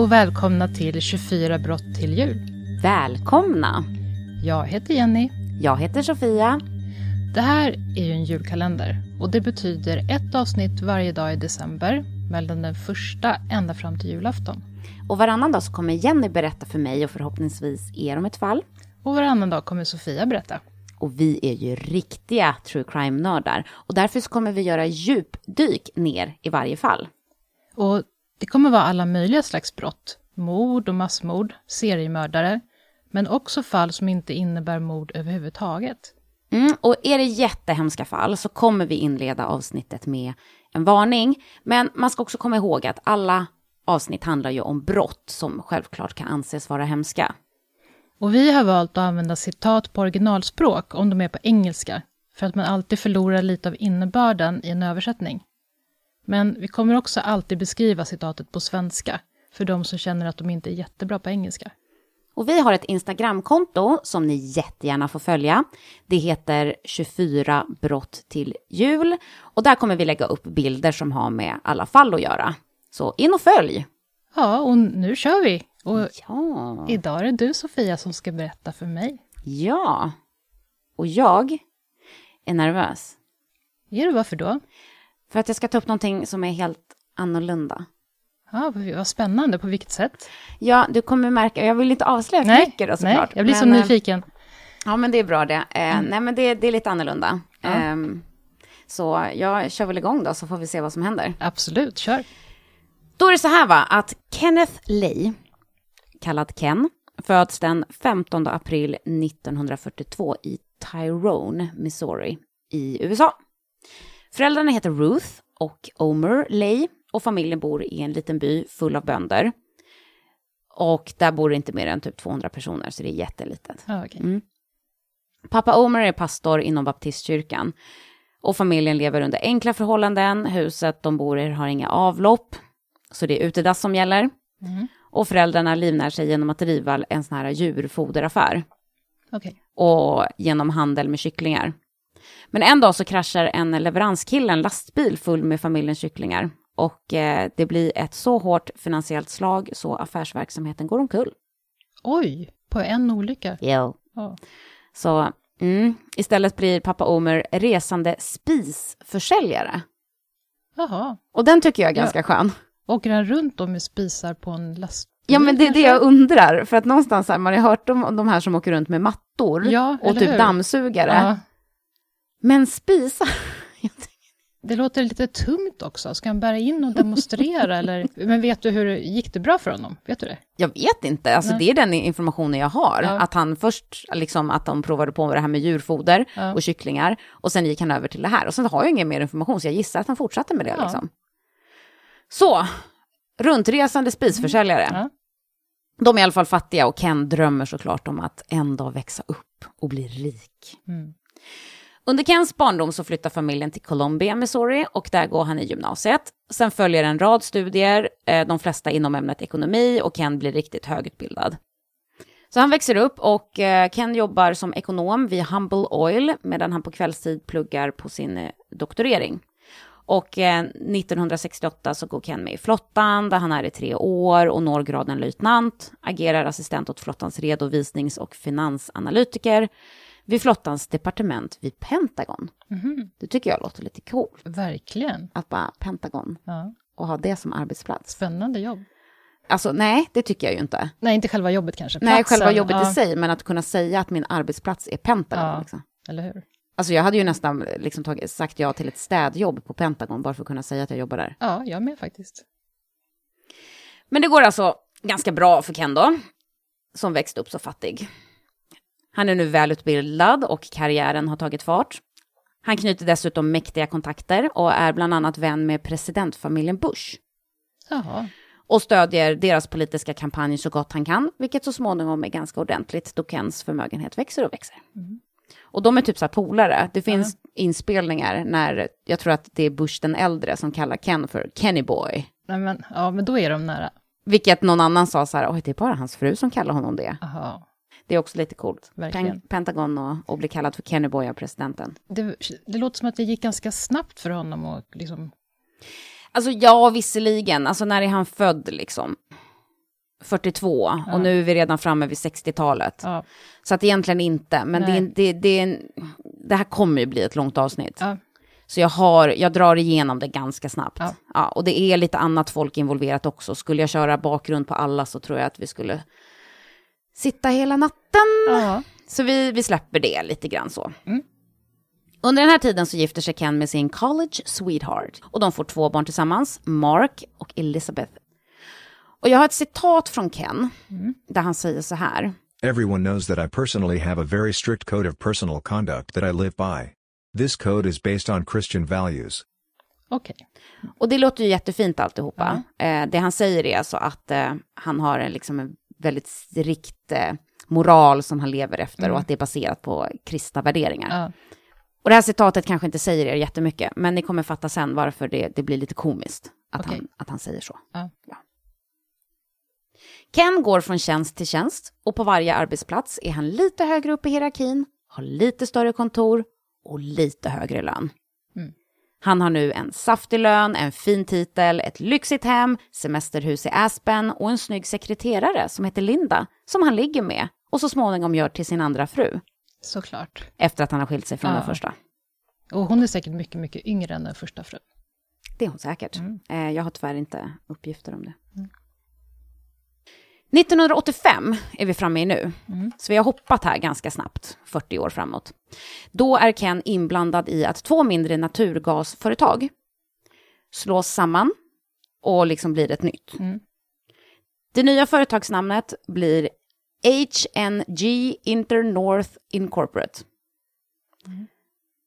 och välkomna till 24 brott till jul. Välkomna! Jag heter Jenny. Jag heter Sofia. Det här är ju en julkalender och det betyder ett avsnitt varje dag i december mellan den första ända fram till julafton. Och varannan dag så kommer Jenny berätta för mig och förhoppningsvis er om ett fall. Och varannan dag kommer Sofia berätta. Och vi är ju riktiga true crime-nördar och därför så kommer vi göra djupdyk ner i varje fall. Och det kommer vara alla möjliga slags brott. Mord och massmord, seriemördare, men också fall som inte innebär mord överhuvudtaget. Mm, och är det jättehemska fall så kommer vi inleda avsnittet med en varning. Men man ska också komma ihåg att alla avsnitt handlar ju om brott som självklart kan anses vara hemska. Och vi har valt att använda citat på originalspråk om de är på engelska, för att man alltid förlorar lite av innebörden i en översättning. Men vi kommer också alltid beskriva citatet på svenska, för de som känner att de inte är jättebra på engelska. Och vi har ett Instagramkonto som ni jättegärna får följa. Det heter 24 brott till jul. Och där kommer vi lägga upp bilder som har med alla fall att göra. Så in och följ! Ja, och nu kör vi! Och Ja, idag är det du Sofia som ska berätta för mig. ja. Och jag är nervös. Är du varför då? För att jag ska ta upp någonting som är helt annorlunda. Ja, vad spännande. På vilket sätt? Ja, du kommer märka, jag vill inte avslöja för mycket då nej, såklart. jag blir så men, eh, nyfiken. Ja, men det är bra det. Eh, Nej, men det, det är lite annorlunda. Ja. Ehm, så jag kör väl igång då, så får vi se vad som händer. Absolut, kör. Då är det så här va, att Kenneth Lay, kallad Ken, föds den 15 april 1942 i Tyrone, Missouri i USA. Föräldrarna heter Ruth och Omer Lay och familjen bor i en liten by full av bönder. Och där bor det inte mer än typ 200 personer, så det är jättelitet. Ja, okej. Mm. Pappa Omer är pastor inom baptistkyrkan. Och familjen lever under enkla förhållanden. Huset de bor i har inga avlopp. Så det är utedass som gäller. Mhm. Och föräldrarna livnär sig genom att driva en sån här djurfoderaffär. Okej. Och genom handel med kycklingar. Men en dag så kraschar en leveranskille en lastbil full med familjens kycklingar. Och eh, det blir ett så hårt finansiellt slag så affärsverksamheten går omkull. Oj, på en olycka. Ja. Så mm, istället blir pappa Omer resande spisförsäljare. Jaha. Och den tycker jag är ganska skön. Åker han runt då med spisar på en lastbil? Ja, men det är det jag undrar. För att någonstans här, man har hört om de här som åker runt med mattor Ja, och typ hur? dammsugare. Ja, Men spisar? det låter lite tungt också. Ska han bära in och demonstrera eller? Men vet du hur gick det bra för honom? Vet du det? Jag vet inte, alltså Nej. det är den informationen jag har. Ja. Att han först, liksom att de provade på det här med djurfoder Ja. och kycklingar. Och sen gick han över till det här. Och sen har jag ingen mer information, så jag gissar att han fortsatte med det Ja. liksom. Så, runtresande spisförsäljare. Ja. De är i alla fall fattiga och Ken drömmer såklart om att en dag växa upp och bli rik. Mm. Under Kens barndom så flyttar familjen till Columbia, Missouri och där går han i gymnasiet. Sen följer en rad studier, eh, de flesta inom ämnet ekonomi och Ken blir riktigt högutbildad. Så han växer upp och eh, Ken jobbar som ekonom vid Humble Oil medan han på kvällstid pluggar på sin eh, doktorering. Och 1968 så går Ken med i flottan där han är i tre år och når graden löjtnant, agerar assistent åt flottans redovisnings och finansanalytiker vid flottans departement vid Pentagon. Mhm. Det tycker jag låter lite coolt, Verkligen. att bara Pentagon Ja. och ha det som arbetsplats. Spännande jobb. Alltså nej, det tycker jag ju inte. Nej, inte själva jobbet kanske. Nej, Platsen, själva jobbet ja. i sig, men att kunna säga att min arbetsplats är Pentagon. Ja. Liksom. Eller hur? Alltså jag hade ju nästan liksom tagit, sagt ja till ett städjobb på Pentagon bara för att kunna säga att jag jobbar där. Ja, jag med faktiskt. Men det går alltså ganska bra för Ken då, som växte upp så fattig. Han är nu välutbildad och karriären har tagit fart. Han knyter dessutom mäktiga kontakter och är bland annat vän med presidentfamiljen Bush. Jaha. Och stödjer deras politiska kampanj så gott han kan, vilket så småningom är ganska ordentligt då Kens förmögenhet växer och växer. Och de är typ så här polare. Det finns inspelningar när, jag tror att det är Bush den äldre som kallar Ken för Kenny Boy. Nej, men, ja, men då är de nära. Vilket någon annan sa så här, oj det är bara hans fru som kallar honom det. Jaha. Det är också lite coolt. Pen- Pentagon och, och bli kallad för Kenny Boy av presidenten. Det, det låter som att det gick ganska snabbt för honom att liksom... Alltså ja, visserligen. Alltså när är han född liksom? 42 Ja. och nu är vi redan framme vid 60-talet. Ja. Så att egentligen inte, men det, det, det, det här kommer ju bli ett långt avsnitt. Ja. Så jag, har, jag drar igenom det ganska snabbt. Ja. Ja. och det är lite annat folk involverat också. Skulle jag köra bakgrund på alla så tror jag att vi skulle sitta hela natten. Ja. Så vi, vi släpper det lite grann så. Mm. Under den här tiden så gifter sig Ken med sin college sweetheart. Och de får två barn tillsammans, Mark och Elizabeth. Och jag har ett citat från Ken, där han säger så här. Everyone knows that I personally have a very strict code of personal conduct that I live by. This code is based on Christian values. Okej. Och det låter ju jättefint alltihopa. Eh, det han säger är alltså att eh, han har en, liksom en väldigt strikt eh, moral som han lever efter och att det är baserat på kristna värderingar. Ja. Och det här citatet kanske inte säger er jättemycket, men ni kommer fatta sen varför det, det blir lite komiskt att, Okej. han, att han säger så. Ja. Ken går från tjänst till tjänst och på varje arbetsplats är han lite högre upp i hierarkin, har lite större kontor och lite högre lön. Han har nu en saftig lön, en fin titel, ett lyxigt hem, semesterhus i Aspen och en snygg sekreterare som heter Linda, som han ligger med och så småningom gör till sin andra fru, Såklart. efter att han har skilt sig från Ja. den första. Och hon är säkert mycket, mycket yngre än den första frun. Det är hon säkert. Mm. Eh, jag har tyvärr inte uppgifter om det. 1985 är vi framme i nu, Mm. så vi har hoppat här ganska snabbt, 40 år framåt. Då är Ken inblandad i att två mindre naturgasföretag slås samman och liksom blir ett nytt. Mm. Det nya företagsnamnet blir HNG Internorth Incorporate.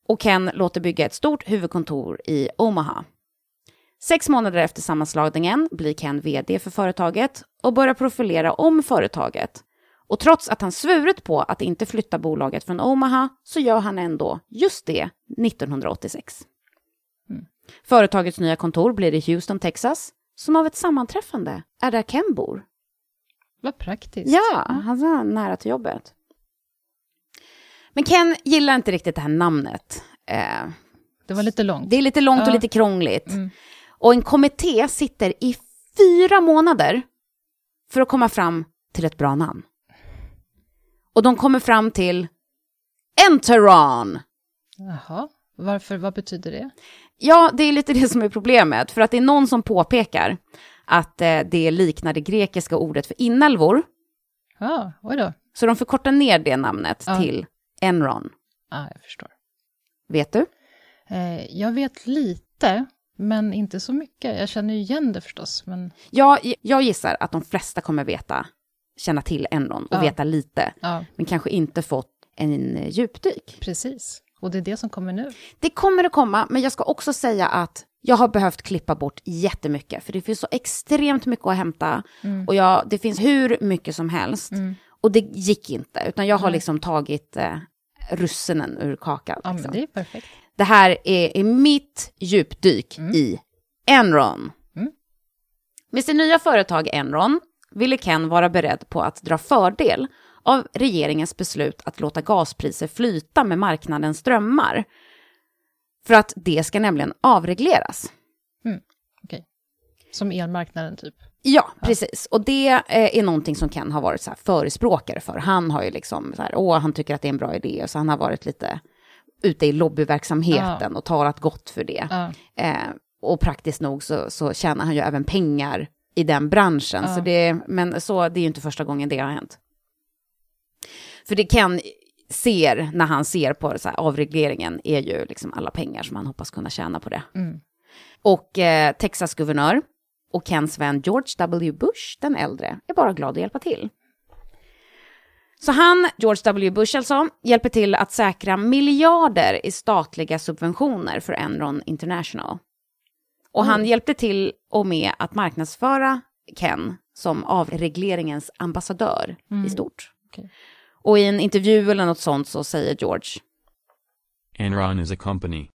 Och Ken låter bygga ett stort huvudkontor i Omaha. Sex månader efter sammanslagningen blir Ken vd för företaget och börjar profilera om företaget. Och trots att han svurit på att inte flytta bolaget från Omaha så gör han ändå just det 1986. Företagets nya kontor blir i Houston, Texas, som av ett sammanträffande är där Ken bor. Vad praktiskt. Ja, han är nära till jobbet. Men Ken gillar inte riktigt det här namnet. Eh, Det var lite långt. det är lite långt och Ja. lite krångligt. Mm. Och en kommitté sitter i fyra månader för att komma fram till ett bra namn. Och de kommer fram till Enteron. Jaha. Varför, vad betyder det? Ja, det är lite det som är problemet. För att det är någon som påpekar att eh, det liknar det grekiska ordet för inälvor. Ja, oj då. Så de förkortar ner det namnet Ja. till Enron. Ja, jag förstår. Vet du? Eh, jag vet lite, men inte så mycket. Jag känner ju igen det förstås, men Ja, jag gissar att de flesta kommer veta, känna till Enron och Ja. veta lite, ja, men kanske inte fått en djupdyk. precis. Och det är det som kommer nu. Det kommer att komma, men jag ska också säga att jag har behövt klippa bort jättemycket, för det finns så extremt mycket att hämta och jag, det finns hur mycket som helst. Mm. Och det gick inte, utan jag har liksom tagit eh, russinen ur kakan. Ja, liksom. det är perfekt. Det här är, är mitt djupdyk i Enron. Mm. Med sin nya företag Enron ville Ken vara beredd på att dra fördel av regeringens beslut att låta gaspriser flyta med marknadens strömmar. För att det ska nämligen avregleras. Okej. Som elmarknaden typ. Ja, precis. Och det eh, är någonting som Ken har varit så förespråkare för. Han har ju liksom så här, åh, han tycker att det är en bra idé. Så han har varit lite ute i lobbyverksamheten och talat gott för det. Ja, Eh, och praktiskt nog så, så tjänar han ju även pengar i den branschen. Ja. Så det, men så, det är ju inte första gången det har hänt. För det Ken ser när han ser på så här, avregleringen är ju liksom alla pengar som han hoppas kunna tjäna på det. Mm. Och eh, Texas guvernör och Kens vän George W. Bush, den äldre, är bara glad att hjälpa till. Så han, George W. Bush alltså, hjälper till att säkra miljarder i statliga subventioner för Enron International. Och han hjälpte till och med att marknadsföra Ken som avregleringens ambassadör i stort. okej. Och i en intervju eller något sånt så säger George, Enron is a company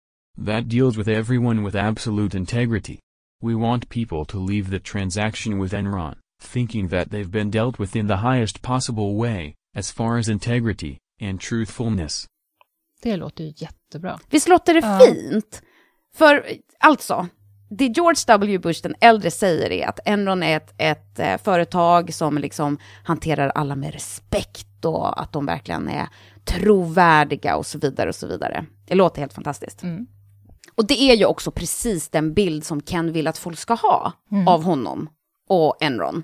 that deals with everyone with absolute integrity. We want people to leave the transaction with Enron, thinking that they've been dealt with in the highest possible way, as far as integrity and truthfulness. Det låter ju jättebra. Visst låter det Ja. fint? För alltså, det George W. Bush den äldre säger är att Enron är ett, ett eh, företag som liksom hanterar alla med respekt och att de verkligen är trovärdiga och så vidare och så vidare. Det låter helt fantastiskt. Mm. Och det är ju också precis den bild som Ken vill att folk ska ha av honom och Enron.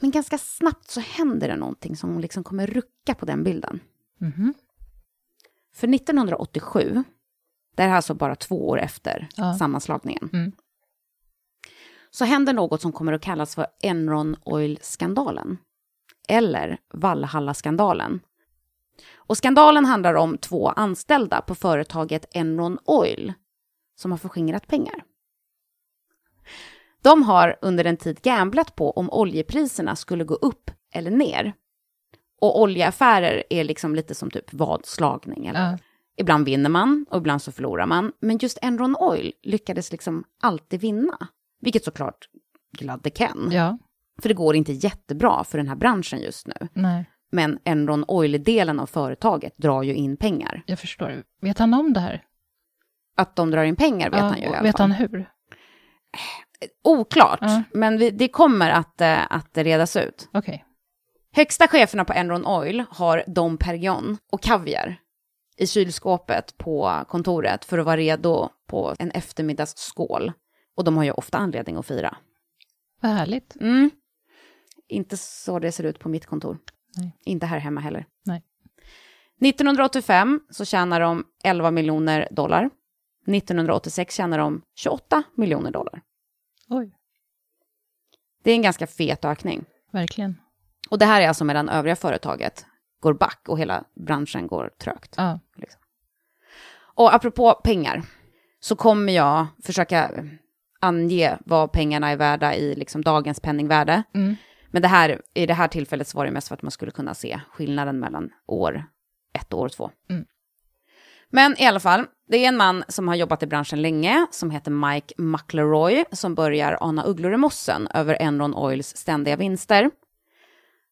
Men ganska snabbt så händer det någonting som liksom kommer rucka på den bilden. Mhm. För 1987, det är alltså bara två år efter Ja. sammanslagningen, Mm. så händer något som kommer att kallas för Enron Oil-skandalen. Eller Valhalla-skandalen. Och skandalen handlar om två anställda på företaget Enron Oil som har förskingrat pengar. De har under en tid gamblat på om oljepriserna skulle gå upp eller ner. Och oljeaffärer är liksom lite som typ vadslagning. Eller? Ja. Ibland vinner man och ibland så förlorar man. Men just Enron Oil lyckades liksom alltid vinna. Vilket såklart gladde Ken. ja, För det går inte jättebra för den här branschen just nu. nej, Men Enron Oil-delen av företaget drar ju in pengar. jag förstår. Vet han om det här? Att de drar in pengar vet Ja, han ju i alla Vet han hur? Oklart, Ja. men vi, det kommer att, eh, att redas ut. Okej. Högsta cheferna på Enron Oil har Dom Perignon och kaviar i kylskåpet på kontoret för att vara redo på en eftermiddagsskål. Och de har ju ofta anledning att fira. Vad härligt. Mm. Inte så det ser ut på mitt kontor. Nej. Inte här hemma heller. Nej. 1985 så tjänar de 11 miljoner dollar. 1986 tjänar de 28 miljoner dollar. Oj, Det är en ganska fet ökning. verkligen. Och det här är alltså medan övriga företaget går back och hela branschen går trögt. Ja, Och apropå pengar, så kommer jag försöka ange vad pengarna är värda i liksom dagens penningvärde. Mm. Men det här, i det här tillfället så var det mest för att man skulle kunna se skillnaden mellan år ett och år två. Mm. Men i alla fall, det är en man som har jobbat i branschen länge, som heter Mike McLeroy, som börjar ana ugglor i mossen över Enron Oils ständiga vinster.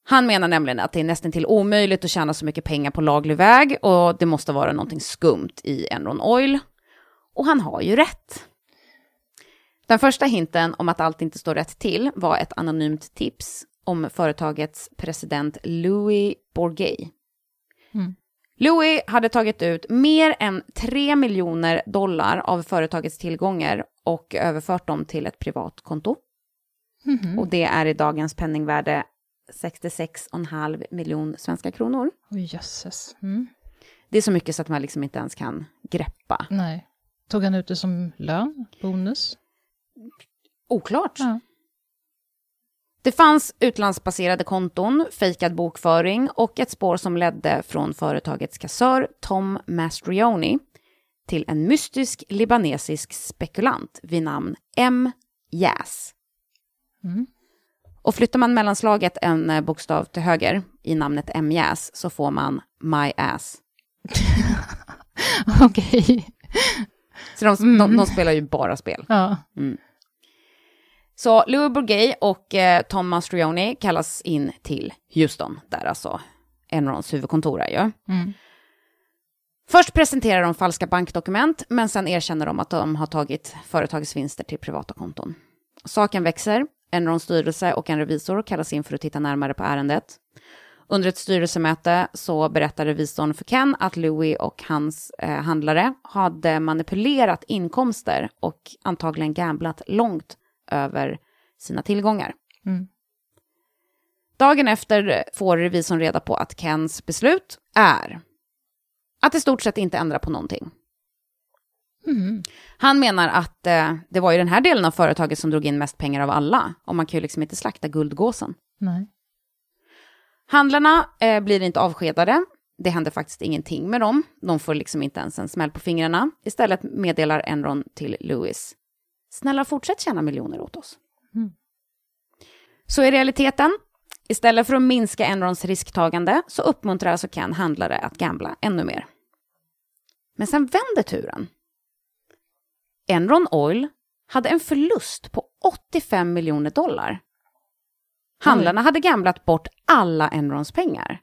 Han menar nämligen att det är nästan till omöjligt att tjäna så mycket pengar på laglig väg och det måste vara någonting skumt i Enron Oil. Och han har ju rätt. Den första hinten om att allt inte står rätt till var ett anonymt tips om företagets president Louis Bourget. Mm. Louis hade tagit ut mer än 3 miljoner dollar av företagets tillgångar och överfört dem till ett privat konto. Mhm. Och det är i dagens penningvärde 66,5 miljon svenska kronor. Oj, jösses. Mm. Det är så mycket så att man liksom inte ens kan greppa. Nej. Tog han ut det som lön? Bonus? Oklart. Ja. Det fanns utlandsbaserade konton, fejkad bokföring och ett spår som ledde från företagets kassör Tom Mastrioni till en mystisk libanesisk spekulant vid namn M. Yas. Mm. Och flyttar man mellanslaget en eh, bokstav till höger i namnet M. Yas så får man My Ass. Okej. Så de, de, de spelar ju bara spel. Ja. Så Louis Bourget och eh, Tom Mastrioni kallas in till Houston, där alltså Enrons huvudkontor är ju. Mm. Först presenterar de falska bankdokument, men sen erkänner de att de har tagit företagets vinster till privata konton. Saken växer. Enrons styrelse och en revisor kallas in för att titta närmare på ärendet. Under ett styrelsemöte så berättar revisorn för Ken att Louis och hans eh, handlare hade manipulerat inkomster och antagligen gamblat långt över sina tillgångar. Mm. Dagen efter får revisorn reda på att Kens beslut är att i stort sett inte ändra på någonting. Mm. Han menar att eh, det var ju den här delen av företaget som drog in mest pengar av alla, och man kan ju liksom inte slakta guldgåsen. Nej. Handlarna eh, blir inte avskedade. Det händer faktiskt ingenting med dem. De får liksom inte ens en smäll på fingrarna. Istället meddelar Enron till Lewis. Snälla fortsätt tjäna miljoner åt oss. Mm. Så i realiteten, istället för att minska Enrons risktagande så uppmuntrar alltså Ken handlare att gambla ännu mer. Men sen vänder turen. Enron Oil hade en förlust på 85 miljoner dollar. Handlarna hade gamblat bort alla Enrons pengar.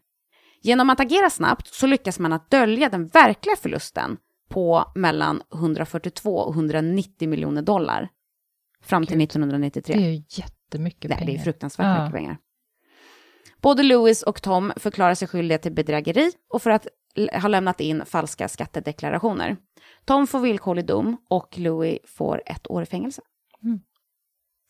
Genom att agera snabbt så lyckas man att dölja den verkliga förlusten på mellan 142 och 190 miljoner dollar fram till Gud. 1993. Det är ju jättemycket Nej, pengar. det är fruktansvärt Ja. mycket pengar. Både Louis och Tom förklarar sig skyldiga till bedrägeri och för att ha lämnat in falska skattedeklarationer. Tom får villkorlig dom och Louis får ett år i fängelse. Mm.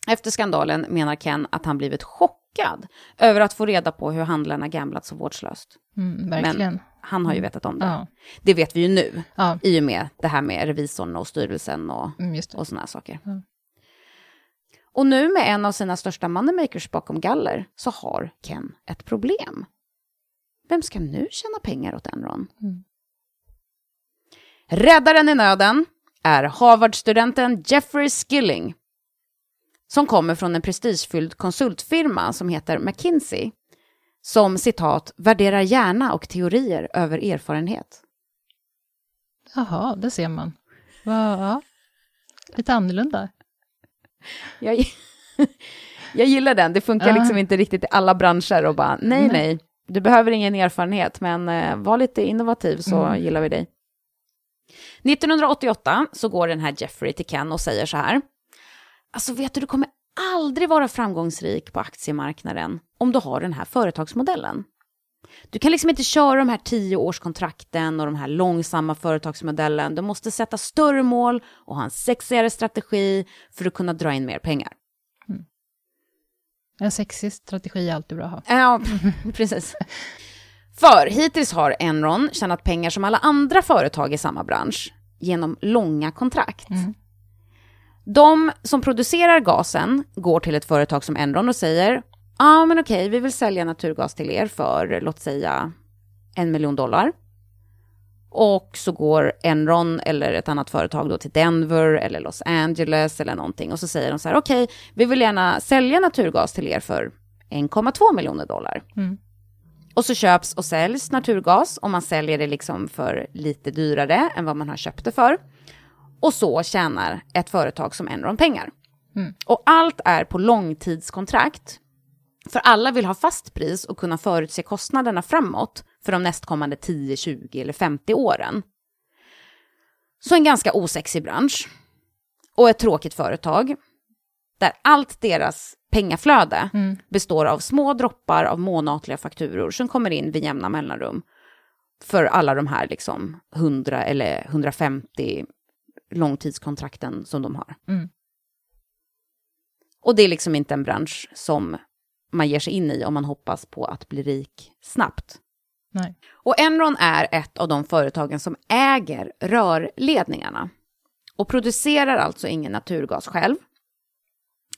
Efter skandalen menar Ken att han blivit chockad över att få reda på hur handlarna gamblat så vårdslöst. Mm, verkligen. Han har ju vetat om det. Ja. Det vet vi ju nu, ja, i och med det här med revisorn och styrelsen och mm, och här saker. Ja. Och nu med en av sina största moneymakers bakom galler så har Ken ett problem. Vem ska nu tjäna pengar åt Enron? Mm. Räddaren i nöden är Harvard-studenten Jeffrey Skilling som kommer från en prestigefylld konsultfirma som heter McKinsey som citat värderar hjärna och teorier över erfarenhet. Jaha, det ser man. Va, ja. Lite annorlunda. Jag, jag gillar den, det funkar Ja. liksom inte riktigt i alla branscher och bara nej, Nej. nej, du behöver ingen erfarenhet, men eh, var lite innovativ så Mm. gillar vi dig. 1988 så går den här Jeffrey till Ken och säger så här, alltså vet du, du kommer aldrig vara framgångsrik på aktiemarknaden om du har den här företagsmodellen. Du kan liksom inte köra de här tioårskontrakten och de här långsamma företagsmodellen. Du måste sätta större mål och ha en sexigare strategi för att kunna dra in mer pengar. En sexig strategi är alltid bra att ha. Ja, precis. För hittills har Enron tjänat pengar som alla andra företag i samma bransch genom långa kontrakt. Mm. De som producerar gasen går till ett företag som Enron och säger ja ah, men okej, vi vill sälja naturgas till er för låt säga en miljon dollar. Och så går Enron eller ett annat företag då till Denver eller Los Angeles eller någonting och så säger de så här okej, vi vill gärna sälja naturgas till er för 1,2 miljoner dollar. Mm. Och så köps och säljs naturgas och man säljer det liksom för lite dyrare än vad man har köpt det för. Och så tjänar ett företag som Enron pengar. Mm. Och allt är på långtidskontrakt. För alla vill ha fast pris och kunna förutse kostnaderna framåt för de nästkommande 10, 20 eller 50 åren. Så en ganska osexig bransch. Och ett tråkigt företag. Där allt deras pengaflöde Mm. består av små droppar av månatliga fakturor som kommer in vid jämna mellanrum. För alla de här liksom 100 eller 150 långtidskontrakten som de har. Mm. Och det är liksom inte en bransch som man ger sig in i om man hoppas på att bli rik snabbt. Nej. Och Enron är ett av de företagen som äger rörledningarna och producerar alltså ingen naturgas själv.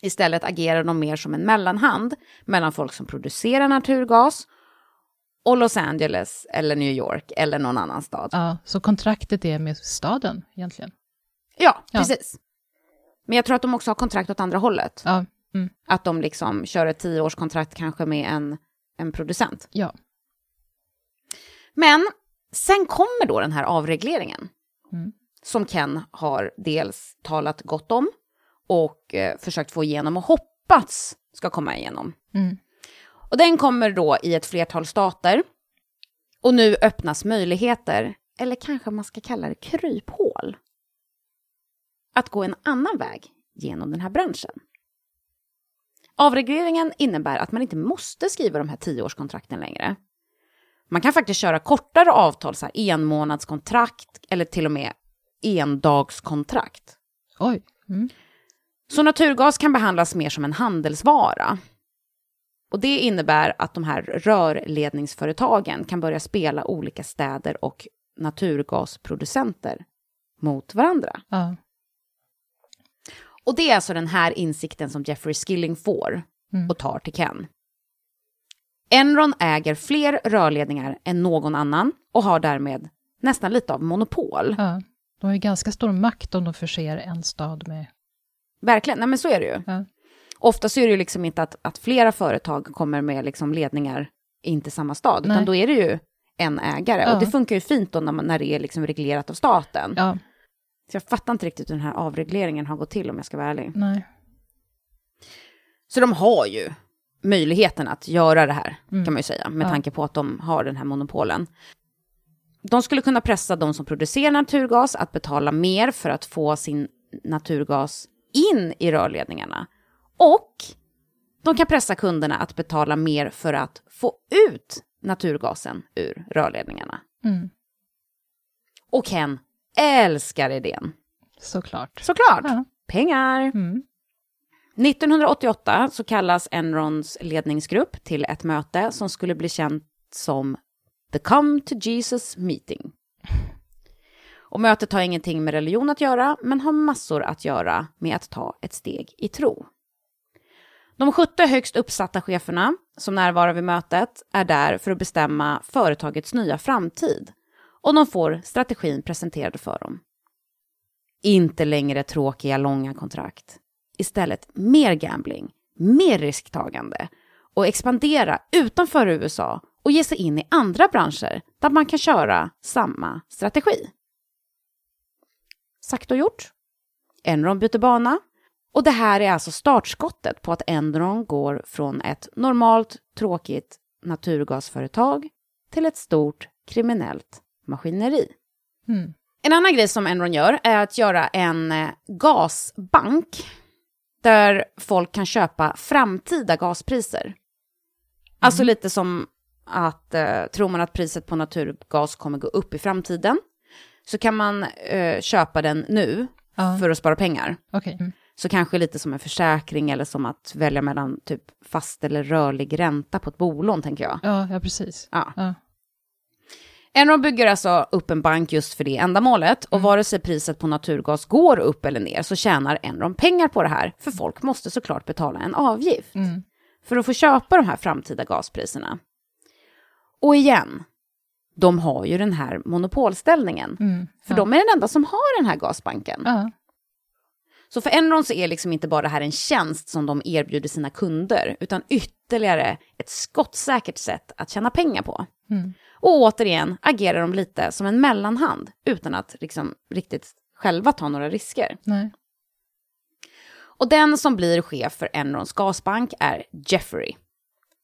Istället agerar de mer som en mellanhand mellan folk som producerar naturgas och Los Angeles eller New York eller någon annan stad. Ja, så kontraktet är med staden egentligen? Ja, Ja. precis. Men jag tror att de också har kontrakt åt andra hållet. Ja. Mm. Att de liksom kör ett tioårskontrakt kanske med en, en producent. Ja. Men sen kommer då den här avregleringen. Mm. Som Ken har dels talat gott om och eh, försökt få igenom och hoppats ska komma igenom. Mm. Och den kommer då i ett flertal stater. Och nu öppnas möjligheter, eller kanske man ska kalla det kryphål, att gå en annan väg genom den här branschen. Avregleringen innebär att man inte måste skriva de här tioårskontrakten längre. Man kan faktiskt köra kortare avtal, så här enmånadskontrakt eller till och med endagskontrakt. Oj. Mm. Så naturgas kan behandlas mer som en handelsvara. Och det innebär att de här rörledningsföretagen kan börja spela olika städer och naturgasproducenter mot varandra. Ja. Och det är alltså den här insikten som Jeffrey Skilling får Mm. och tar till Ken. Enron äger fler rörledningar än någon annan och har därmed nästan lite av monopol. ja. De har ju ganska stor makt om de förser en stad med... Verkligen, nej men så är det ju. Ja. Ofta så är det ju liksom inte att, att flera företag kommer med liksom ledningar in till samma stad, utan Nej. då är det ju en ägare. Ja. Och det funkar ju fint då när, man, när det är liksom reglerat av staten. Ja, Så jag fattar inte riktigt hur den här avregleringen har gått till om jag ska vara ärlig. nej. Så de har ju möjligheten att göra det här, Mm. kan man ju säga, med Ja. tanke på att de har den här monopolen. De skulle kunna pressa de som producerar naturgas att betala mer för att få sin naturgas in i rörledningarna. Och de kan pressa kunderna att betala mer för att få ut naturgasen ur rörledningarna. Mm. Och Ken älskar idén. Såklart. Såklart! Ja. Pengar! Mm. 1988 så kallas Enrons ledningsgrupp till ett möte som skulle bli känt som The Come to Jesus Meeting. Och mötet har ingenting med religion att göra, men har massor att göra med att ta ett steg i tro. De 70 högst uppsatta cheferna som närvarar vid mötet är där för att bestämma företagets nya framtid och de får strategin presenterad för dem. Inte längre tråkiga långa kontrakt. Istället mer gambling, mer risktagande och expandera utanför USA och ge sig in i andra branscher där man kan köra samma strategi. Sagt och gjort. Enron byter bana och det här är alltså startskottet på att Enron går från ett normalt tråkigt naturgasföretag till ett stort kriminellt maskineri. Mm. En annan grej som Enron gör är att göra en eh, gasbank där folk kan köpa framtida gaspriser. Alltså lite som att eh, tror man att priset på naturgas kommer gå upp i framtiden så kan man eh, köpa den nu Ja. för att spara pengar. Okej. Mm. Så kanske lite som en försäkring eller som att välja mellan typ fast eller rörlig ränta på ett bolån, tänker jag. Ja, ja, precis. Ja. Ja. Enron bygger alltså upp en bank just för det ändamålet och vare sig priset på naturgas går upp eller ner så tjänar Enron pengar på det här, för folk måste såklart betala en avgift Mm. för att få köpa de här framtida gaspriserna. Och igen, de har ju den här monopolställningen, Mm. för ja. de är den enda som har den här gasbanken. Ja. Så för Enron så är liksom inte bara det här en tjänst som de erbjuder sina kunder, utan ytterligare ett skottsäkert sätt att tjäna pengar på. Mm. Och återigen agerar de lite som en mellanhand, utan att liksom riktigt själva ta några risker. Nej. Och den som blir chef för Enrons gasbank är Jeffrey,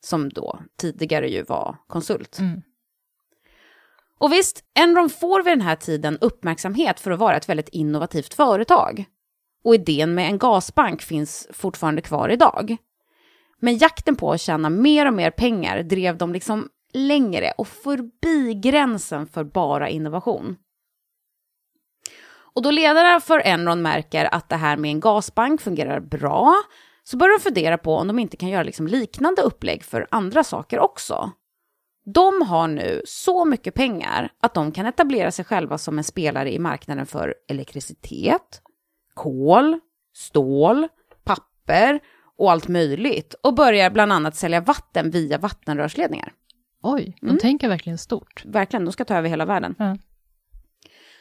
som då tidigare ju var konsult. Mm. Och visst, Enron får vid den här tiden uppmärksamhet för att vara ett väldigt innovativt företag. Och idén med en gasbank finns fortfarande kvar idag. Men jakten på att tjäna mer och mer pengar drev dem liksom längre och förbi gränsen för bara innovation. Och då ledarna för Enron märker att det här med en gasbank fungerar bra, så börjar de fundera på om de inte kan göra liksom liknande upplägg för andra saker också. De har nu så mycket pengar att de kan etablera sig själva som en spelare i marknaden för elektricitet, kol, stål, papper och allt möjligt och börjar bland annat sälja vatten via vattenrörsledningar. Oj, de Mm. tänker verkligen stort. Verkligen, de ska ta över hela världen. Ja.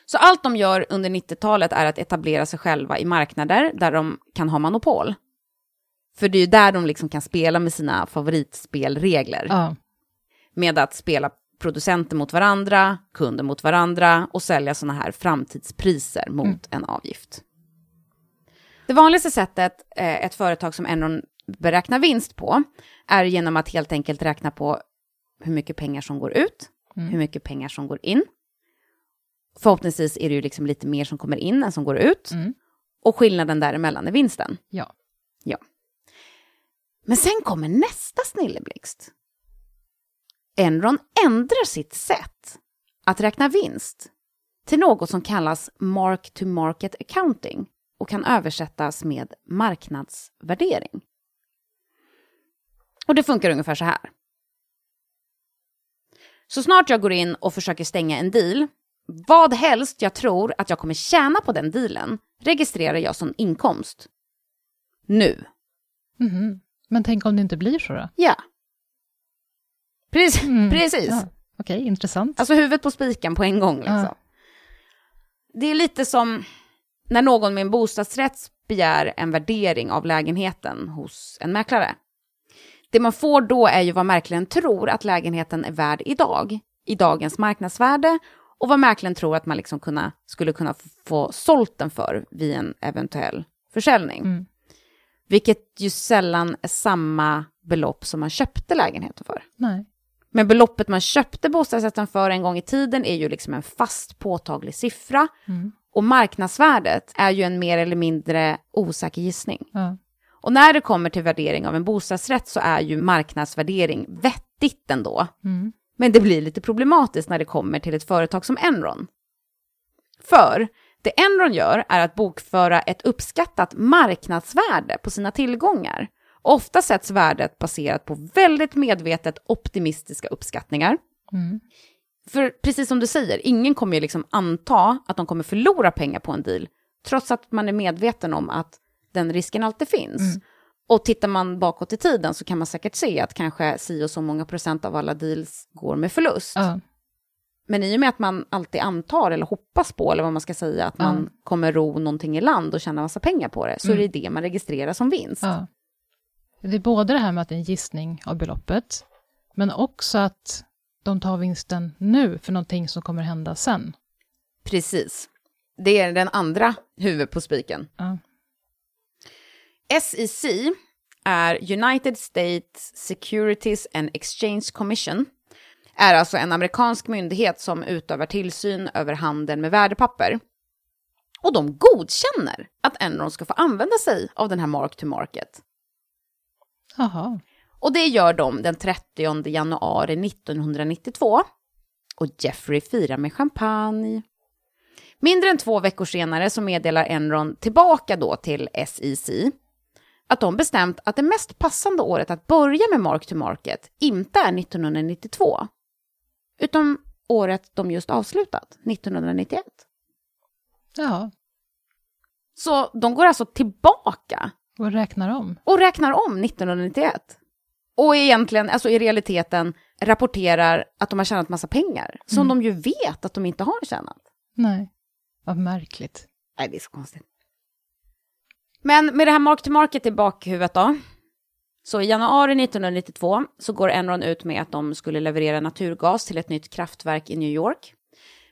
Så allt de gör under 90-talet är att etablera sig själva i marknader där de kan ha monopol. För det är ju där de liksom kan spela med sina favoritspelregler. Ja. Med att spela producenter mot varandra, kunder mot varandra och sälja sådana här framtidspriser mot en avgift. Det vanligaste sättet eh, ett företag som Enron beräknar vinst på är genom att helt enkelt räkna på hur mycket pengar som går ut, Mm. hur mycket pengar som går in. Förhoppningsvis är det ju liksom lite mer som kommer in än som går ut. Mm. Och skillnaden däremellan är vinsten. Ja. Ja. Men sen kommer nästa snilleblixt. Enron ändrar sitt sätt att räkna vinst till något som kallas mark-to-market accounting och kan översättas med marknadsvärdering. Och det funkar ungefär så här. Så snart jag går in och försöker stänga en deal, vad helst jag tror att jag kommer tjäna på den dealen, registrerar jag som inkomst. Nu. Mhm. Men tänk om det inte blir så då? Ja. Precis. Mm. Precis. Ja. Okej, intressant. Alltså huvudet på spiken på en gång. Liksom. Ja. Det är lite som när någon med en bostadsrätt begär en värdering av lägenheten hos en mäklare. Det man får då är ju vad mäklaren tror att lägenheten är värd idag, i dagens marknadsvärde, och vad mäklaren tror att man liksom kunna, skulle kunna få sålt den för vid en eventuell försäljning. Mm. Vilket ju sällan är samma belopp som man köpte lägenheten för. Nej. Men beloppet man köpte bostadsrätten för en gång i tiden är ju liksom en fast påtaglig siffra. Mm. Och marknadsvärdet är ju en mer eller mindre osäker gissning. Ja. Och när det kommer till värdering av en bostadsrätt så är ju marknadsvärdering vettigt ändå. Mm. Men det blir lite problematiskt när det kommer till ett företag som Enron. För det Enron gör är att bokföra ett uppskattat marknadsvärde på sina tillgångar. Ofta sätts värdet baserat på väldigt medvetet optimistiska uppskattningar. Mm. För precis som du säger, ingen kommer ju liksom anta att de kommer förlora pengar på en deal, trots att man är medveten om att den risken alltid finns. Mm. Och tittar man bakåt i tiden så kan man säkert se att kanske si och så många procent av alla deals går med förlust. Ja. Men i och med att man alltid antar eller hoppas på, eller vad man ska säga, att man kommer ro någonting i land och tjäna massa pengar på det, så Mm. är det det man registrerar som vinst. Ja. Det är både det här med att det är en gissning av beloppet, men också att de tar vinsten nu för någonting som kommer hända sen. Precis. Det är den andra huvudet på spiken. SEC är United States Securities and Exchange Commission. Är alltså en amerikansk myndighet som utövar tillsyn över handeln med värdepapper. Och de godkänner att Enron ska få använda sig av den här mark to market. Jaha. Och det gör de den 30 januari 1992. Och Jeffrey firar med champagne. Mindre än två veckor senare så meddelar Enron tillbaka då till SEC att de bestämt att det mest passande året att börja med Mark to Market inte är 1992, utan året de just avslutat, 1991. Ja, Så de går alltså tillbaka och räknar om. och räknar om 1991. Och egentligen, alltså i realiteten, rapporterar att de har tjänat massa pengar, som de ju vet att de inte har tjänat. Nej, vad märkligt. Nej, det är så konstigt. Men med det här mark to market i bakhuvudet då. Så i januari 1992 så går Enron ut med att de skulle leverera naturgas till ett nytt kraftverk i New York.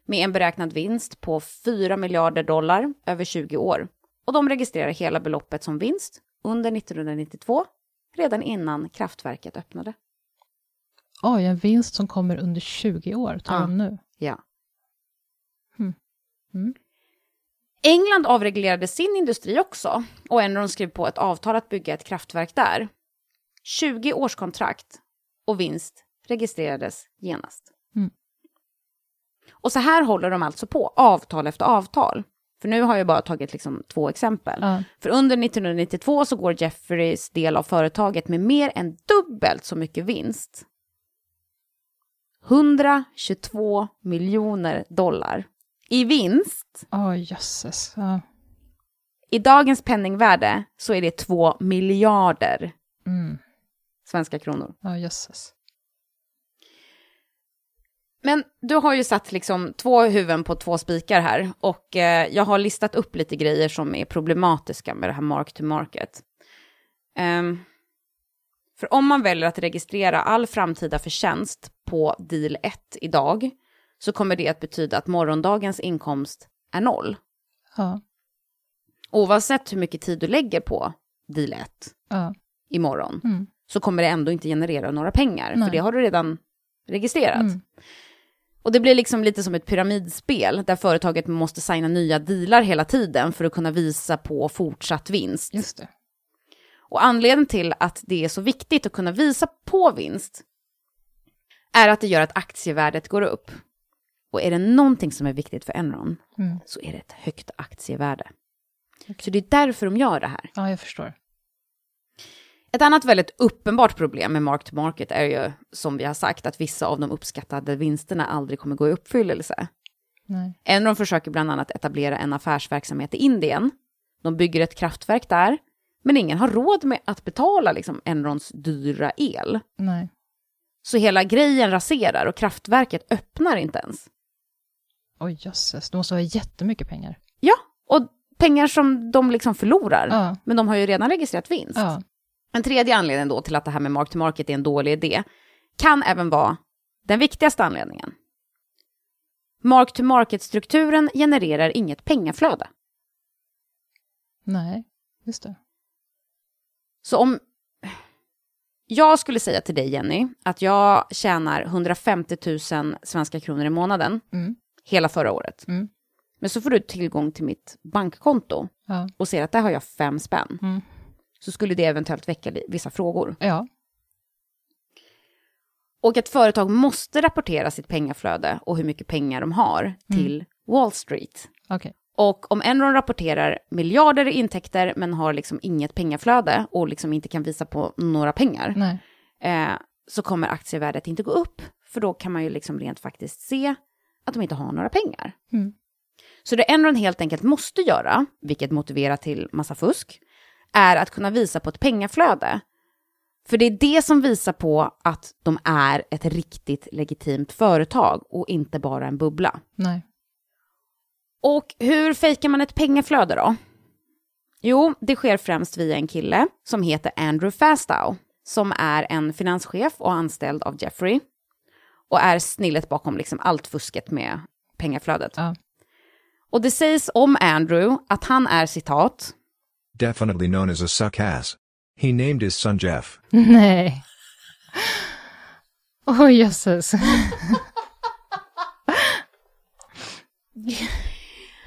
Med en beräknad vinst på 4 miljarder dollar över 20 år. Och de registrerar hela beloppet som vinst under 1992, redan innan kraftverket öppnade. Oj, en vinst som kommer under 20 år, tar Ja. de nu. Ja. Mm. Mm. England avreglerade sin industri också och Enron skrev på ett avtal att bygga ett kraftverk där. 20 årskontrakt och vinst registrerades genast. Mm. Och så här håller de alltså på, avtal efter avtal. För nu har jag bara tagit liksom två exempel. Ja. För under 1992 så går Jeffreys del av företaget med mer än dubbelt så mycket vinst. 122 miljoner dollar i vinst. Oj, jösses. Ja. I dagens penningvärde så är det 2 miljarder Mm. svenska kronor. Ja, jösses. Men du har ju satt liksom två huvuden på två spikar här och eh, jag har listat upp lite grejer som är problematiska med det här mark to market. Ehm, för om man väljer att registrera all framtida förtjänst på deal 1 idag så kommer det att betyda att morgondagens inkomst är noll. Ja. Oavsett hur mycket tid du lägger på deal 1 Ja. imorgon Mm. så kommer det ändå inte generera några pengar, Nej. för det har du redan registrerat. Mm. Och det blir liksom lite som ett pyramidspel, där företaget måste signa nya dealar hela tiden för att kunna visa på fortsatt vinst. Just det. Och anledningen till att det är så viktigt att kunna visa på vinst är att det gör att aktievärdet går upp. Och är det någonting som är viktigt för Enron Mm. så är det ett högt aktievärde. Så det är därför de gör det här. Ja, jag förstår. Ett annat väldigt uppenbart problem med mark to market är ju, som vi har sagt, att vissa av de uppskattade vinsterna aldrig kommer gå i uppfyllelse. Nej. Enron försöker bland annat etablera en affärsverksamhet i Indien. De bygger ett kraftverk där, men ingen har råd med att betala liksom, Enrons dyra el. Nej. Så hela grejen raserar och kraftverket öppnar inte ens. Oj, jösses. Det måste vara jättemycket pengar. Ja, och pengar som de liksom förlorar. Ja. Men de har ju redan registrerat vinst. Ja. En tredje anledning då till att det här med mark to market är en dålig idé kan även vara den viktigaste anledningen. Mark to market-strukturen genererar inget pengaflöde. Nej, just det. Så om... jag skulle säga till dig Jenny, att jag tjänar 150 000 svenska kronor i månaden, Mm. Hela förra året. Mm. Men så får du tillgång till mitt bankkonto Ja. och ser att där har jag fem spänn. Mm. Så skulle det eventuellt väcka vissa frågor. Ja. Och ett företag måste rapportera sitt pengaflöde och hur mycket pengar de har till Wall Street. Okej. Och om Enron rapporterar miljarder i intäkter men har liksom inget pengaflöde och liksom inte kan visa på några pengar, eh, så kommer aktievärdet inte gå upp. För då kan man ju liksom rent faktiskt se att de inte har några pengar. Mm. Så det Enron helt enkelt måste göra, vilket motiverar till massa fusk, är att kunna visa på ett pengaflöde. För det är det som visar på att de är ett riktigt legitimt företag och inte bara en bubbla. Nej. Och hur fejkar man ett pengaflöde då? Jo, det sker främst via en kille som heter Andrew Fastow, som är en finanschef och anställd av Jeffrey och är snillet bakom liksom allt fusket med pengaflödet. Ja. Och det sägs om Andrew att han är citat, Definitely known as a suck ass. He named his son Jeff. Nej. Oj, jösses.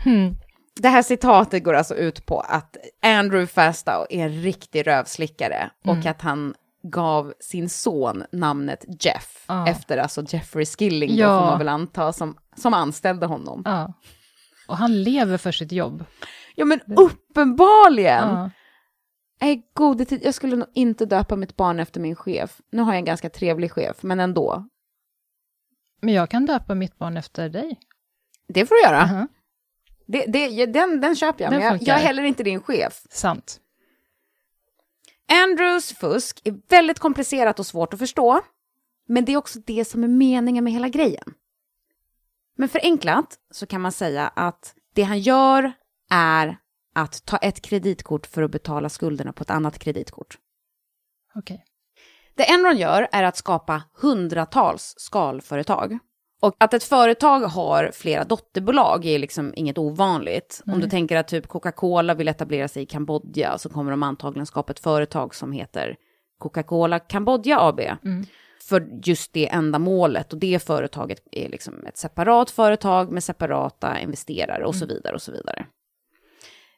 hmm. det här citatet går alltså ut på att Andrew Fastow är en riktig rövslickare och att han gav sin son namnet Jeff Ja. efter alltså Jeffrey Skilling då Ja. får man väl anta som, som anställde honom. Ja. Och han lever för sitt jobb. Ja men uppenbarligen! Ja. Nej, gode tid. Jag skulle nog inte döpa mitt barn efter min chef. Nu har jag en ganska trevlig chef, men ändå. Men jag kan döpa mitt barn efter dig. Det får du göra. Aha. Det, det, den, den köper jag, Den men jag, jag är heller inte din chef. Sant. Andrews fusk är väldigt komplicerat och svårt att förstå, men det är också det som är meningen med hela grejen. Men förenklat så kan man säga att det han gör är att ta ett kreditkort för att betala skulderna på ett annat kreditkort. Okej. Det Enron gör är att skapa hundratals skalföretag. Och att ett företag har flera dotterbolag är liksom inget ovanligt. Om du tänker att typ Coca-Cola vill etablera sig i Kambodja så kommer de antagligen skapa ett företag som heter Coca-Cola Kambodja AB. För just det ändamålet och det företaget är liksom ett separat företag med separata investerare och så vidare och så vidare.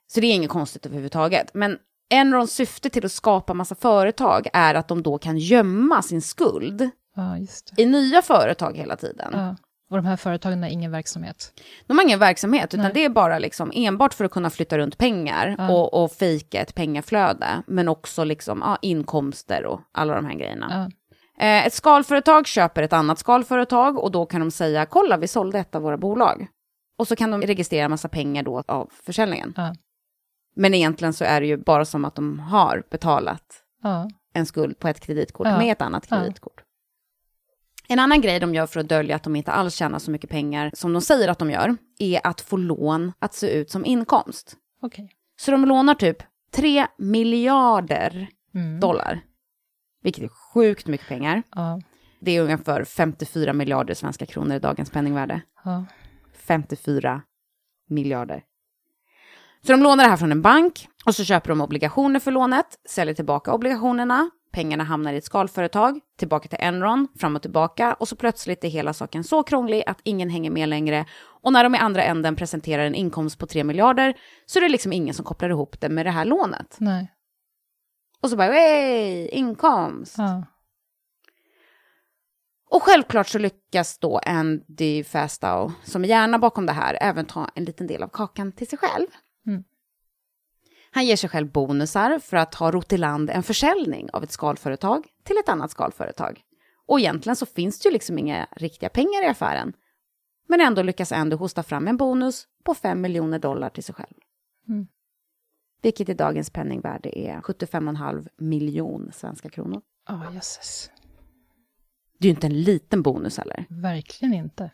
Så det är inget konstigt överhuvudtaget. Men Enrons syfte till att skapa massa företag är att de då kan gömma sin skuld Ja, i nya företag hela tiden. Ja. Och de här företagen har ingen verksamhet. De har ingen verksamhet, utan Nej. det är bara liksom enbart för att kunna flytta runt pengar Ja. och, och fejka ett pengaflöde, men också liksom, ja, inkomster och alla de här grejerna. Eh, ett skalföretag köper ett annat skalföretag och då kan de säga, kolla vi sålde ett av våra bolag. Och så kan de registrera massa pengar då av försäljningen. Men egentligen så är det ju bara som att de har betalat en skuld på ett kreditkort med ett annat kreditkort. En annan grej de gör för att dölja att de inte alls tjänar så mycket pengar som de säger att de gör, är att få lån att se ut som inkomst. Okej. Så de lånar typ 3 miljarder Mm. dollar, vilket är sjukt mycket pengar. Ja. Det är ungefär 54 miljarder svenska kronor i dagens penningvärde. Ja. 54 miljarder. Så de lånar det här från en bank och så köper de obligationer för lånet, säljer tillbaka obligationerna, pengarna hamnar i ett skalföretag, tillbaka till Enron, fram och tillbaka och så plötsligt är hela saken så krånglig att ingen hänger med längre och när de i andra änden presenterar en inkomst på 3 miljarder så är det liksom ingen som kopplar ihop det med det här lånet. Nej. Och så bara, hej, inkomst! Ja. Och självklart så lyckas då Andy Fastow, som är hjärna bakom det här, även ta en liten del av kakan till sig själv. Mm. Han ger sig själv bonusar för att ha rott i land en försäljning av ett skalföretag till ett annat skalföretag. Och egentligen så finns det ju liksom inga riktiga pengar i affären. Men ändå lyckas Andy hosta fram en bonus på 5 miljoner dollar till sig själv. Mm. Vilket i dagens penningvärde är 75,5 miljon svenska kronor. Ja, jösses. Det är ju inte en liten bonus heller. Verkligen inte.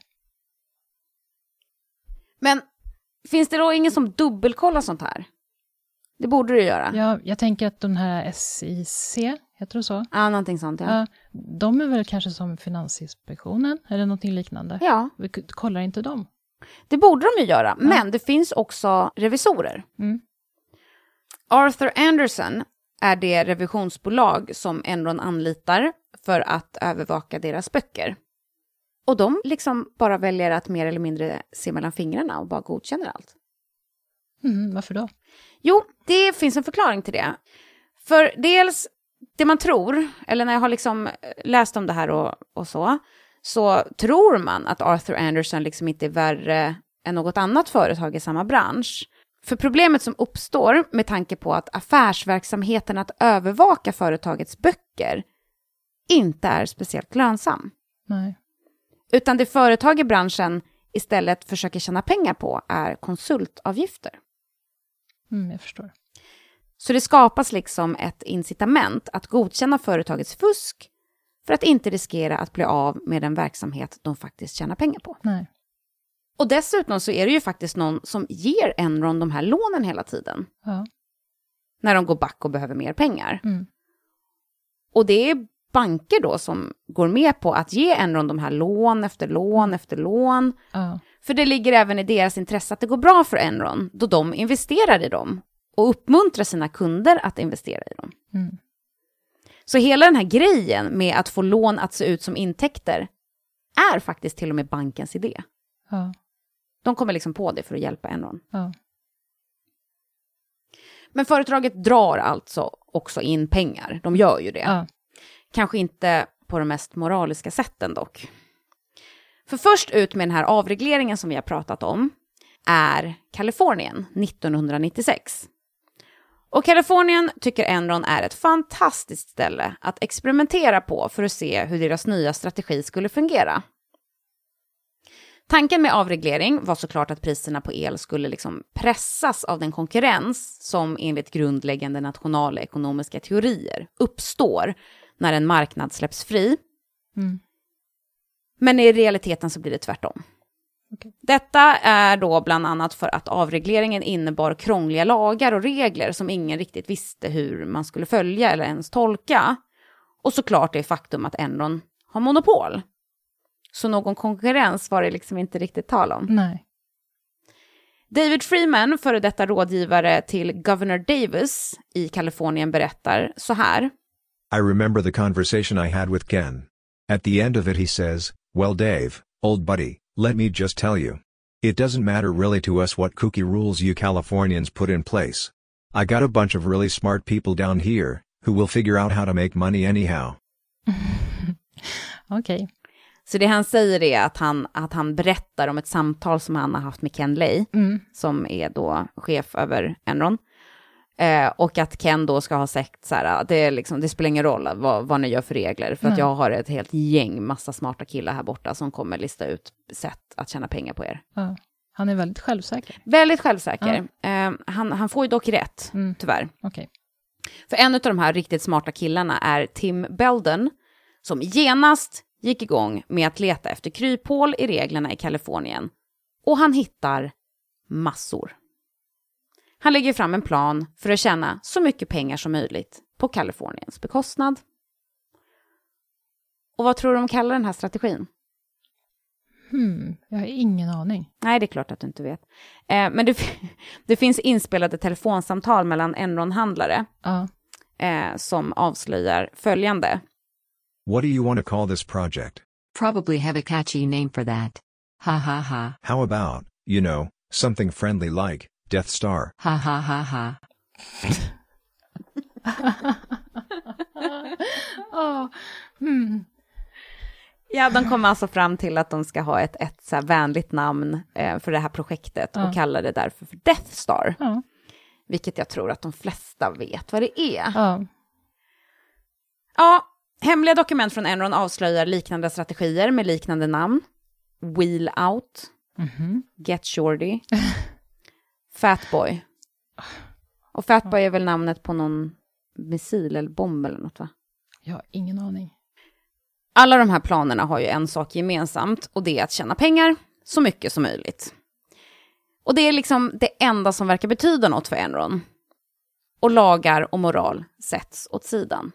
Men finns det då ingen som dubbelkollar sånt här? Det borde det göra. Ja, Ja, jag tänker att den här SIC, heter det så? ja någonting sånt ja. Ja, de är väl kanske som Finansinspektionen eller någonting liknande? Ja, Vi kollar inte dem? det borde de ju göra. Men det finns också revisorer. Mm. Arthur Anderson är det revisionsbolag som Enron anlitar för att övervaka deras böcker. Och de liksom bara väljer att mer eller mindre se mellan fingrarna och bara godkänner allt. Mm, varför då? Jo, det finns en förklaring till det. För dels, det man tror, eller när jag har liksom läst om det här och, och så, så tror man att Arthur Anderson liksom inte är värre än något annat företag i samma bransch. För problemet som uppstår med tanke på att affärsverksamheten att övervaka företagets böcker inte är speciellt lönsam. Nej. Utan det företag i branschen istället försöker tjäna pengar på är konsultavgifter. Mm, jag förstår. Så det skapas liksom ett incitament att godkänna företagets fusk för att inte riskera att bli av med en verksamhet de faktiskt tjänar pengar på. Nej. Och dessutom så är det ju faktiskt någon som ger Enron de här lånen hela tiden. Ja. När de går back och behöver mer pengar. Mm. Och det är banker då som går med på att ge Enron de här lån efter lån efter lån. Ja. För det ligger även i deras intresse att det går bra för Enron då de investerar i dem och uppmuntrar sina kunder att investera i dem. Mm. Så hela den här grejen med att få lån att se ut som intäkter är faktiskt till och med bankens idé. Ja. De kommer liksom på det för att hjälpa Enron. Ja. Men företaget drar alltså också in pengar. De gör ju det. Kanske inte på de mest moraliska sätten dock. För först ut med den här avregleringen som vi har pratat om är Kalifornien 1996. Och Kalifornien tycker Enron är ett fantastiskt ställe att experimentera på för att se hur deras nya strategi skulle fungera. Tanken med avreglering var såklart att priserna på el skulle liksom pressas av den konkurrens som enligt grundläggande nationalekonomiska teorier uppstår när en marknad släpps fri. Mm. Men i realiteten så blir det tvärtom. Okej. Detta är då bland annat för att avregleringen innebar krångliga lagar och regler som ingen riktigt visste hur man skulle följa eller ens tolka. Och såklart det faktum att Enron har monopol. Så någon konkurrens var det liksom inte riktigt tal om. Nej. David Freeman, före detta rådgivare till Governor Davis i Kalifornien, berättar så här. I remember the conversation I had with Ken. At the end of it he says, Well Dave, old buddy, let me just tell you. It doesn't matter really to us what kooky rules you Californians put in place. I got a bunch of really smart people down here, who will figure out how to make money anyhow. Okej. Så det han säger är att han, att han berättar om ett samtal som han har haft med Ken Lay, Mm. som är då chef över Enron. Eh, och att Ken då ska ha sagt så här, det, liksom, det spelar ingen roll vad, vad ni gör för regler, för att Nej. jag har ett helt gäng massa smarta killar här borta som kommer lista ut sätt att tjäna pengar på er. Ja. Han är väldigt självsäker. Väldigt självsäker. Eh, han, han får ju dock rätt, Mm. tyvärr. Okej. För en av de här riktigt smarta killarna är Tim Belden, som genast gick igång med att leta efter kryphål i reglerna i Kalifornien. Och han hittar massor. Han lägger fram en plan för att tjäna så mycket pengar som möjligt på Kaliforniens bekostnad. Och vad tror du de kallar den här strategin? Hmm. Jag har ingen aning. Nej, det är klart att du inte vet. Eh, men det, det finns inspelade telefonsamtal mellan Enron-handlare Ja. eh, som avslöjar följande. What do you want to call this project? Probably have a catchy name for that. Ha ha ha. How about, you know, something friendly like Death Star? Ha ha ha ha. Oh. Hmm. Ja, de kommer alltså fram till att de ska ha ett, ett så här vänligt namn eh, för det här projektet Ja. och kallar det därför för Death Star. Ja. Vilket jag tror att de flesta vet vad det är. Ja. Ja, hemliga dokument från Enron avslöjar liknande strategier med liknande namn. Wheel Out, Mhm. Get Shorty, Fatboy. Och Fatboy är väl namnet på någon missil eller bomb eller något va? Jag har ingen aning. Alla de här planerna har ju en sak gemensamt och det är att tjäna pengar så mycket som möjligt. Och det är liksom det enda som verkar betyda något för Enron. Och lagar och moral sätts åt sidan.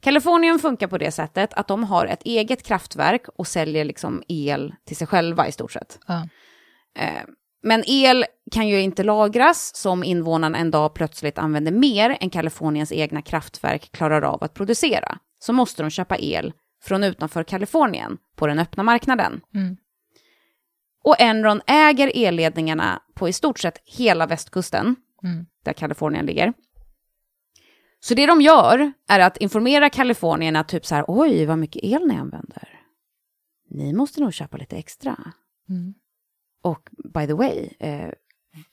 Kalifornien funkar på det sättet att de har ett eget kraftverk och säljer liksom el till sig själva i stort sett. Ja. Eh, Men el kan ju inte lagras, så om invånarna en dag plötsligt använder mer än Kaliforniens egna kraftverk klarar av att producera, så måste de köpa el från utanför Kalifornien på den öppna marknaden. Mm. Och Enron äger elledningarna på i stort sett hela västkusten, Mm. där Kalifornien ligger. Så det de gör är att informera kalifornierna typ så här, oj vad mycket el ni använder. Ni måste nog köpa lite extra. Mm. Och by the way, eh,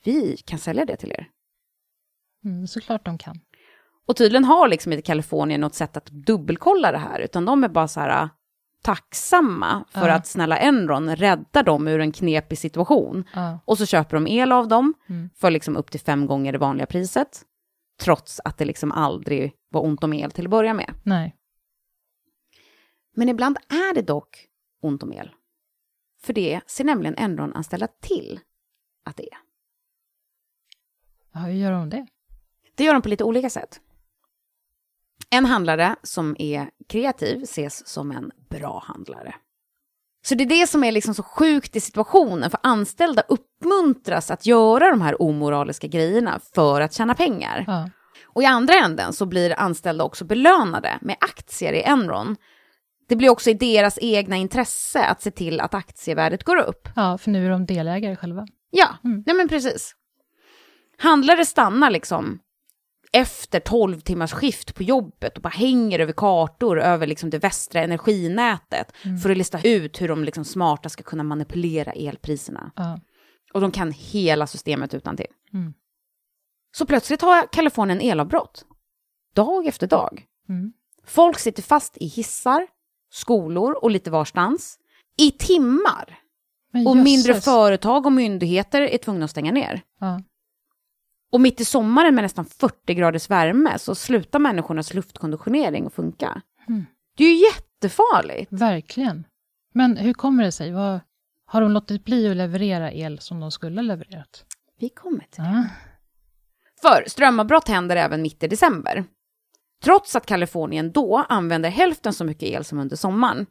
vi kan sälja det till er. Mm, såklart de kan. Och tydligen har liksom inte Kalifornien något sätt att dubbelkolla det här, utan de är bara så här äh, tacksamma för Ja. att snälla Enron räddar dem ur en knepig situation. Ja. Och så köper de el av dem Mm. för liksom upp till fem gånger det vanliga priset. Trots att det liksom aldrig var ont om el till att börja med. Nej. Men ibland är det dock ont om el. För det ser nämligen Enron-anställda till att det är. Ja, hur gör de det? Det gör de på lite olika sätt. En handlare som är kreativ ses som en bra handlare. Så det är det som är liksom så sjukt i situationen, för anställda uppmuntras att göra de här omoraliska grejerna för att tjäna pengar. Ja. Och i andra änden så blir anställda också belönade med aktier i Enron. Det blir också i deras egna intresse att se till att aktievärdet går upp. ja, för nu är de delägare själva. Ja, Mm. nej men precis. Handlare stannar liksom efter 12 timmars skift på jobbet och bara hänger över kartor över liksom det västra energinätet för att lista ut hur de liksom smarta ska kunna manipulera elpriserna. Ja. Och de kan hela systemet utan till. Mm. Så plötsligt har Kalifornien elavbrott. Dag efter dag. Mm. Folk sitter fast i hissar, skolor och lite varstans. I timmar. Och mindre företag och myndigheter är tvungna att stänga ner. Ja. Och mitt i sommaren med nästan 40 graders värme så slutar människornas luftkonditionering att funka. Mm. Det är ju jättefarligt. Verkligen. Men hur kommer det sig? Vad, har de låtit bli att leverera el som de skulle ha levererat? Vi kommer till det. Ja. För strömavbrott händer även mitt i december. Trots att Kalifornien då använder hälften så mycket el som under sommaren.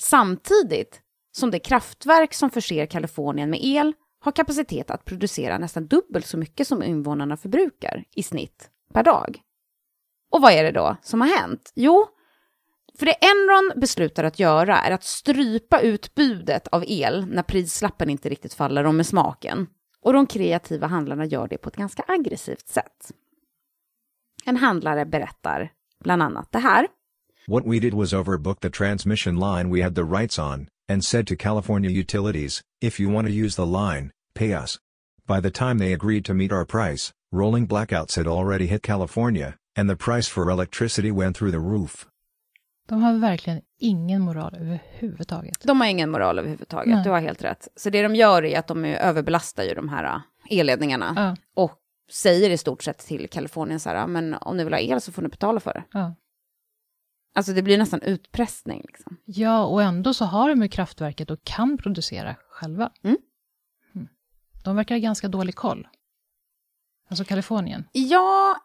Samtidigt som det kraftverk som förser Kalifornien med el har kapacitet att producera nästan dubbelt så mycket som invånarna förbrukar i snitt per dag. Och vad är det då som har hänt? Jo, för det Enron beslutar att göra är att strypa utbudet av el när prislappen inte riktigt faller dem med smaken. Och de kreativa handlarna gör det på ett ganska aggressivt sätt. En handlare berättar bland annat det här. What we did was overbook the transmission line we had the rights on, and said to California utilities, if you want to use the line, pay us. By the time they agreed to meet our price, rolling blackouts had already hit California, and the price for electricity went through the roof. De har verkligen ingen moral överhuvudtaget. De har ingen moral överhuvudtaget, Nej. du har helt rätt. Så det de gör är att de överbelastar ju de här äh, elledningarna. Ja. Och säger i stort sett till Kalifornien så här, "Ja, men om ni vill ha el så får ni betala för det. Ja. Alltså det blir nästan utpressning liksom. ja, och ändå så har de ju kraftverket och kan producera själva. Mm. Mm. De verkar ha ganska dålig koll. Alltså Kalifornien. Ja,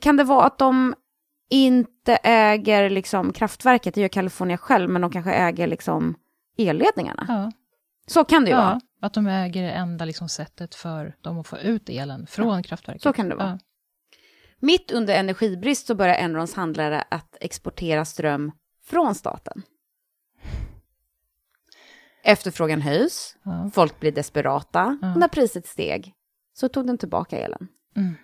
kan det vara att de inte äger liksom kraftverket, det gör Kalifornien själv, men de kanske äger liksom elledningarna? Ja. Så kan det ju vara. Ja, att de äger det enda liksom sättet för dem att få ut elen från kraftverket. så kan det vara. Ja. Mitt under energibrist så börjar Enrons handlare att exportera ström från staten. Efterfrågan höjs, Ja. folk blir desperata Ja. och när priset steg så tog den tillbaka elen. Mm.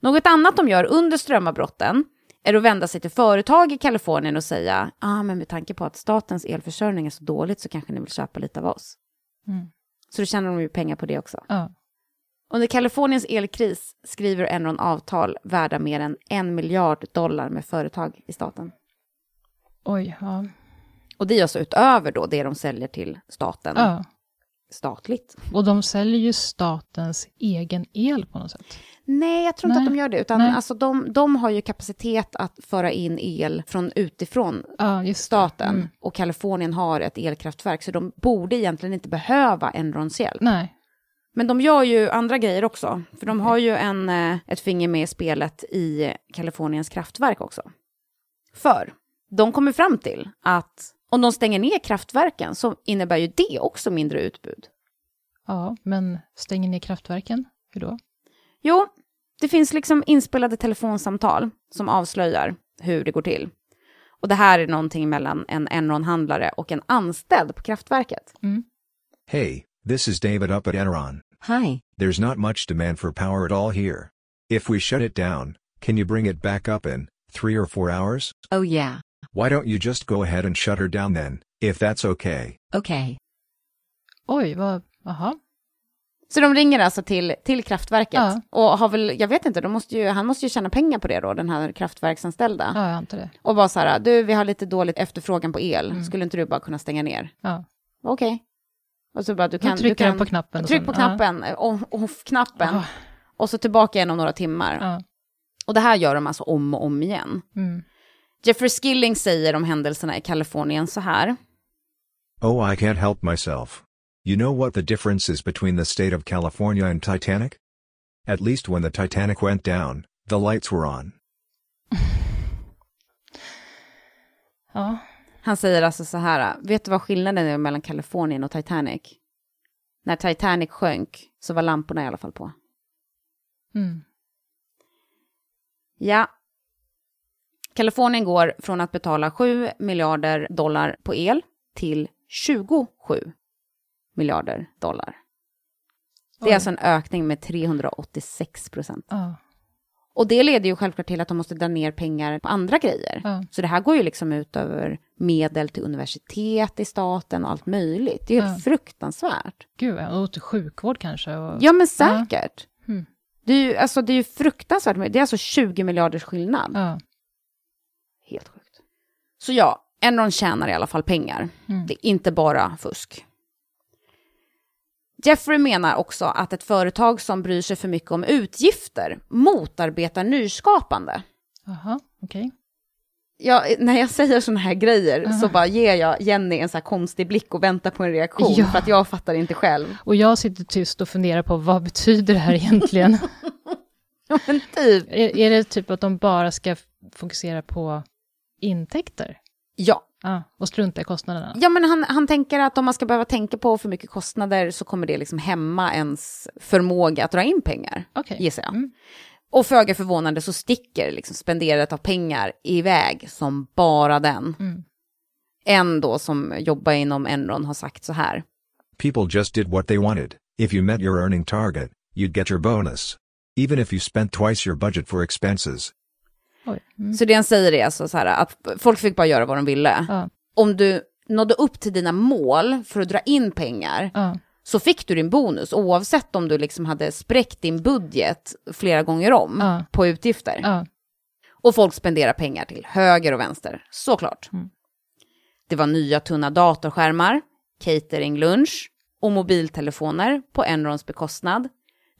Något annat de gör under strömavbrotten är att vända sig till företag i Kalifornien och säga, ja ah, men med tanke på att statens elförsörjning är så dåligt så kanske ni vill köpa lite av oss. Mm. Så då tjänar de ju pengar på det också. Ja. Under Kaliforniens elkris skriver Enron avtal värda mer än en miljard dollar med företag i staten. Oj, ja. Och det är alltså utöver då det de säljer till staten ja. statligt. Och de säljer ju statens egen el på något sätt. Nej, jag tror inte Nej. att de gör det, utan Nej. alltså de, de har ju kapacitet att föra in el från utifrån Ja, staten. Mm. Och Kalifornien har ett elkraftverk, så de borde egentligen inte behöva Enrons hjälp. Nej. Men de gör ju andra grejer också, för de har ju en, eh, ett finger med i spelet i Kaliforniens kraftverk också. För de kommer fram till att om de stänger ner kraftverken så innebär ju det också mindre utbud Ja, men stänger ner kraftverken? Hur då? Jo, det finns liksom inspelade telefonsamtal som avslöjar hur det går till. Och det här är någonting mellan en Enron-handlare och en anställd på kraftverket. Hey, this is David up at Enron. Hi. There's not much demand for power at all here. If we shut it down, can you bring it back up in three or four hours? Oh yeah. Why don't you just go ahead and shut her down then, if that's okay? Okay. Oj, vad, jaha. Så de ringer alltså till, till kraftverket. Ja. Och har väl, jag vet inte, de måste ju, han måste ju tjäna pengar på det då, den här kraftverksanställda. Ja, jag antar det. Och bara så här, du, vi har lite dåligt efterfrågan på el, skulle inte du bara kunna stänga ner? Ja. Okej. Och så bara, du Då kan... trycker du kan, på knappen Tryck på ja. knappen, och off-knappen. Ah. Och så tillbaka igen om några timmar. Ja. Och det här gör de alltså om och om igen. Mm. Jeffrey Skilling säger om händelserna i Kalifornien så här. Oh, I can't help myself. You know what the difference is between the state of California and Titanic? At least when the Titanic went down, the lights were on. ja. Han säger alltså så här, vet du vad skillnaden är mellan Kalifornien och Titanic? När Titanic sjönk så var lamporna i alla fall på. Mm. Ja. Kalifornien går från att betala 7 miljarder dollar på el till 27 miljarder dollar. Det är Oj. alltså en ökning med 386 procent. Ja. Och det leder ju självklart till att de måste dra ner pengar på andra grejer. Ja. Så det här går ju liksom ut över medel till universitet i staten och allt möjligt. Det är helt Ja. fruktansvärt. Gud, och till sjukvård kanske. Och... Ja, men säkert. Mm. Det, är ju, alltså, det är ju fruktansvärt. Det är alltså 20 miljarders skillnad. Ja. Helt sjukt. Så ja, Enron tjänar i alla fall pengar. Mm. Det är inte bara fusk. Jeffrey menar också att ett företag som bryr sig för mycket om utgifter motarbetar nyskapande. Jaha, okej. Ja, när jag säger såna här grejer så bara ger jag Jenny en så konstig blick och väntar på en reaktion Ja. för att jag fattar inte själv. Och jag sitter tyst och funderar på vad betyder det här egentligen? Ja, men typ. är, är det typ att de bara ska fokusera på intäkter? Ja. Ja, och strunta i kostnaderna? Ja, men han, han tänker att om man ska behöva tänka på för mycket kostnader så kommer det liksom hämma ens förmåga att dra in pengar, Okej. gissar jag. Mm. Och föga förvånande så sticker liksom spenderandet av pengar iväg som bara den. Mm. En då som jobbar inom Enron har sagt så här. People just did what they wanted. If you met your earning target, you'd get your bonus. Even if you spent twice your budget for expenses. Mm. Så det han säger är alltså så här att folk fick bara göra vad de ville. Ja. Om du nådde upp till dina mål för att dra in pengar Ja. så fick du din bonus oavsett om du liksom hade spräckt din budget flera gånger om Ja. på utgifter. Och folk spenderar pengar till höger och vänster, såklart. Mm. Det var nya tunna datorskärmar, cateringlunch och mobiltelefoner på Enrons bekostnad.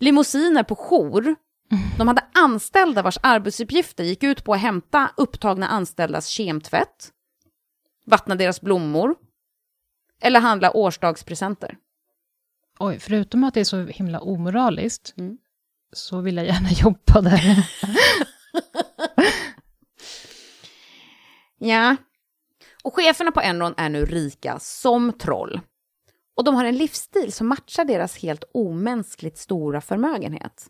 Limousiner på jour. De hade anställda vars arbetsuppgifter gick ut på att hämta upptagna anställdas kemtvätt, vattna deras blommor eller handla årsdagspresenter. Oj, förutom att det är så himla omoraliskt Mm. så vill jag gärna jobba där. Ja. Och cheferna på Enron är nu rika som troll. Och de har en livsstil som matchar deras helt omänskligt stora förmögenhet.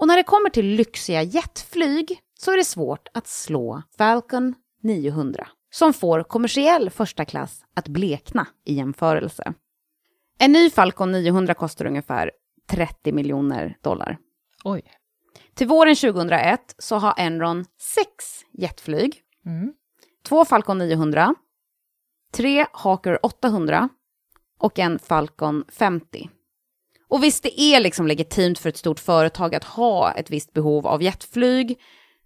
Och när det kommer till lyxiga jetflyg så är det svårt att slå Falcon 900, som får kommersiell första klass att blekna i jämförelse. En ny Falcon 900 kostar ungefär 30 miljoner dollar. Oj. Till våren 2001 så har Enron sex jetflyg Mm. två Falcon 900, tre Hawker 800 och en Falcon 50. Och visst, det är liksom legitimt för ett stort företag att ha ett visst behov av jetflyg,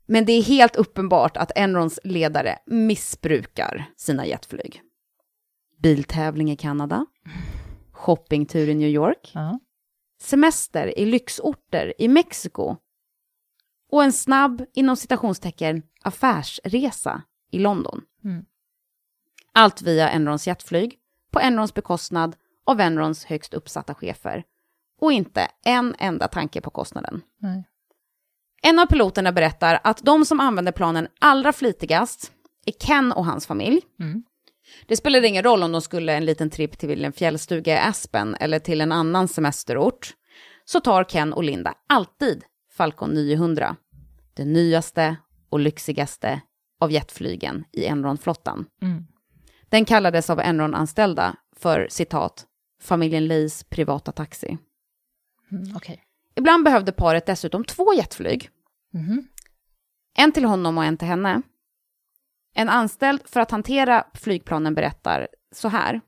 men det är helt uppenbart att Enrons ledare missbrukar sina jetflyg. Biltävling i Kanada, shoppingtur i New York, Ja. semester i lyxorter i Mexiko och en snabb, inom citationstecken, affärsresa i London. Mm. Allt via Enrons jetflyg, på Enrons bekostnad av Enrons högst uppsatta chefer. Och inte en enda tanke på kostnaden. Nej. En av piloterna berättar att de som använder planen allra flitigast är Ken och hans familj. Mm. Det spelade ingen roll om de skulle en liten tripp till en fjällstuga i Aspen eller till en annan semesterort. Så tar Ken och Linda alltid Falcon 900. Det nyaste och lyxigaste av jetflygen i Enron-flottan. Mm. Den kallades av Enron-anställda för citat, familjen Lees privata taxi. Mm, Okej. Ibland behövde paret dessutom två jetflyg. Mhm. En till honom och en till henne. En anställd för att hantera flygplanen berättar så här.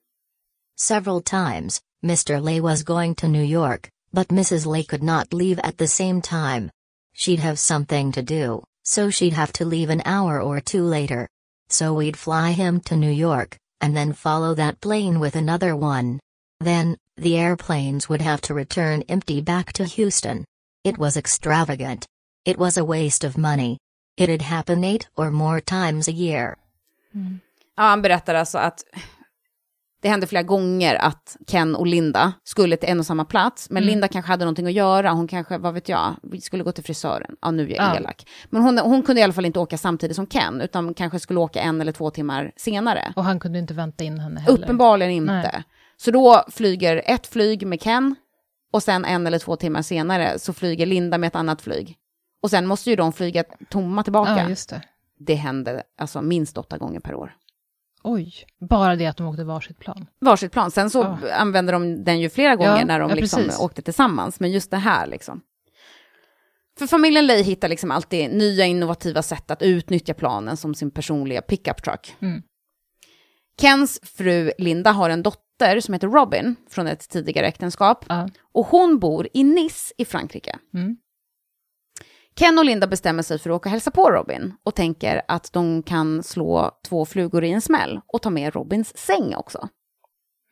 Several times, Mr. Lay was going to New York, but Mrs. Lay could not leave at the same time. She'd have something to do, so she'd have to leave an hour or two later. So we'd fly him to New York, and then follow that plane with another one. Then, the airplanes would have to return empty back to Houston. It was extravagant. It was a waste of money. It'd happen eight or more times a year. Ja, han berättar alltså att det hände flera gånger att Ken och Linda skulle till en och samma plats, men Linda kanske hade någonting att göra, hon kanske, vad vet jag, vi skulle gå till frisören, ja nu är jag Ja. elak. Men hon, hon kunde i alla fall inte åka samtidigt som Ken, utan kanske skulle åka en eller två timmar senare. Och han kunde inte vänta in henne heller. Uppenbarligen inte. Nej. Så då flyger ett flyg med Ken, och sen en eller två timmar senare så flyger Linda med ett annat flyg. Och sen måste ju de flyga tomma tillbaka. Ja, just det. Det hände alltså minst åtta gånger per år. Oj, bara det att de åkte varsitt plan. varsitt plan. Sen så Ja. använde de den ju flera gånger Ja, när de ja, liksom åkte tillsammans, men just det här liksom. För familjen Lay hittar liksom alltid nya innovativa sätt att utnyttja planen som sin personliga pickup truck. Mm. Kens fru Linda har en dotter som heter Robin från ett tidigare äktenskap Ja. och hon bor i Nice i Frankrike. Mm. Ken och Linda bestämmer sig för att åka och hälsa på Robin och tänker att de kan slå två flugor i en smäll och ta med Robins säng också.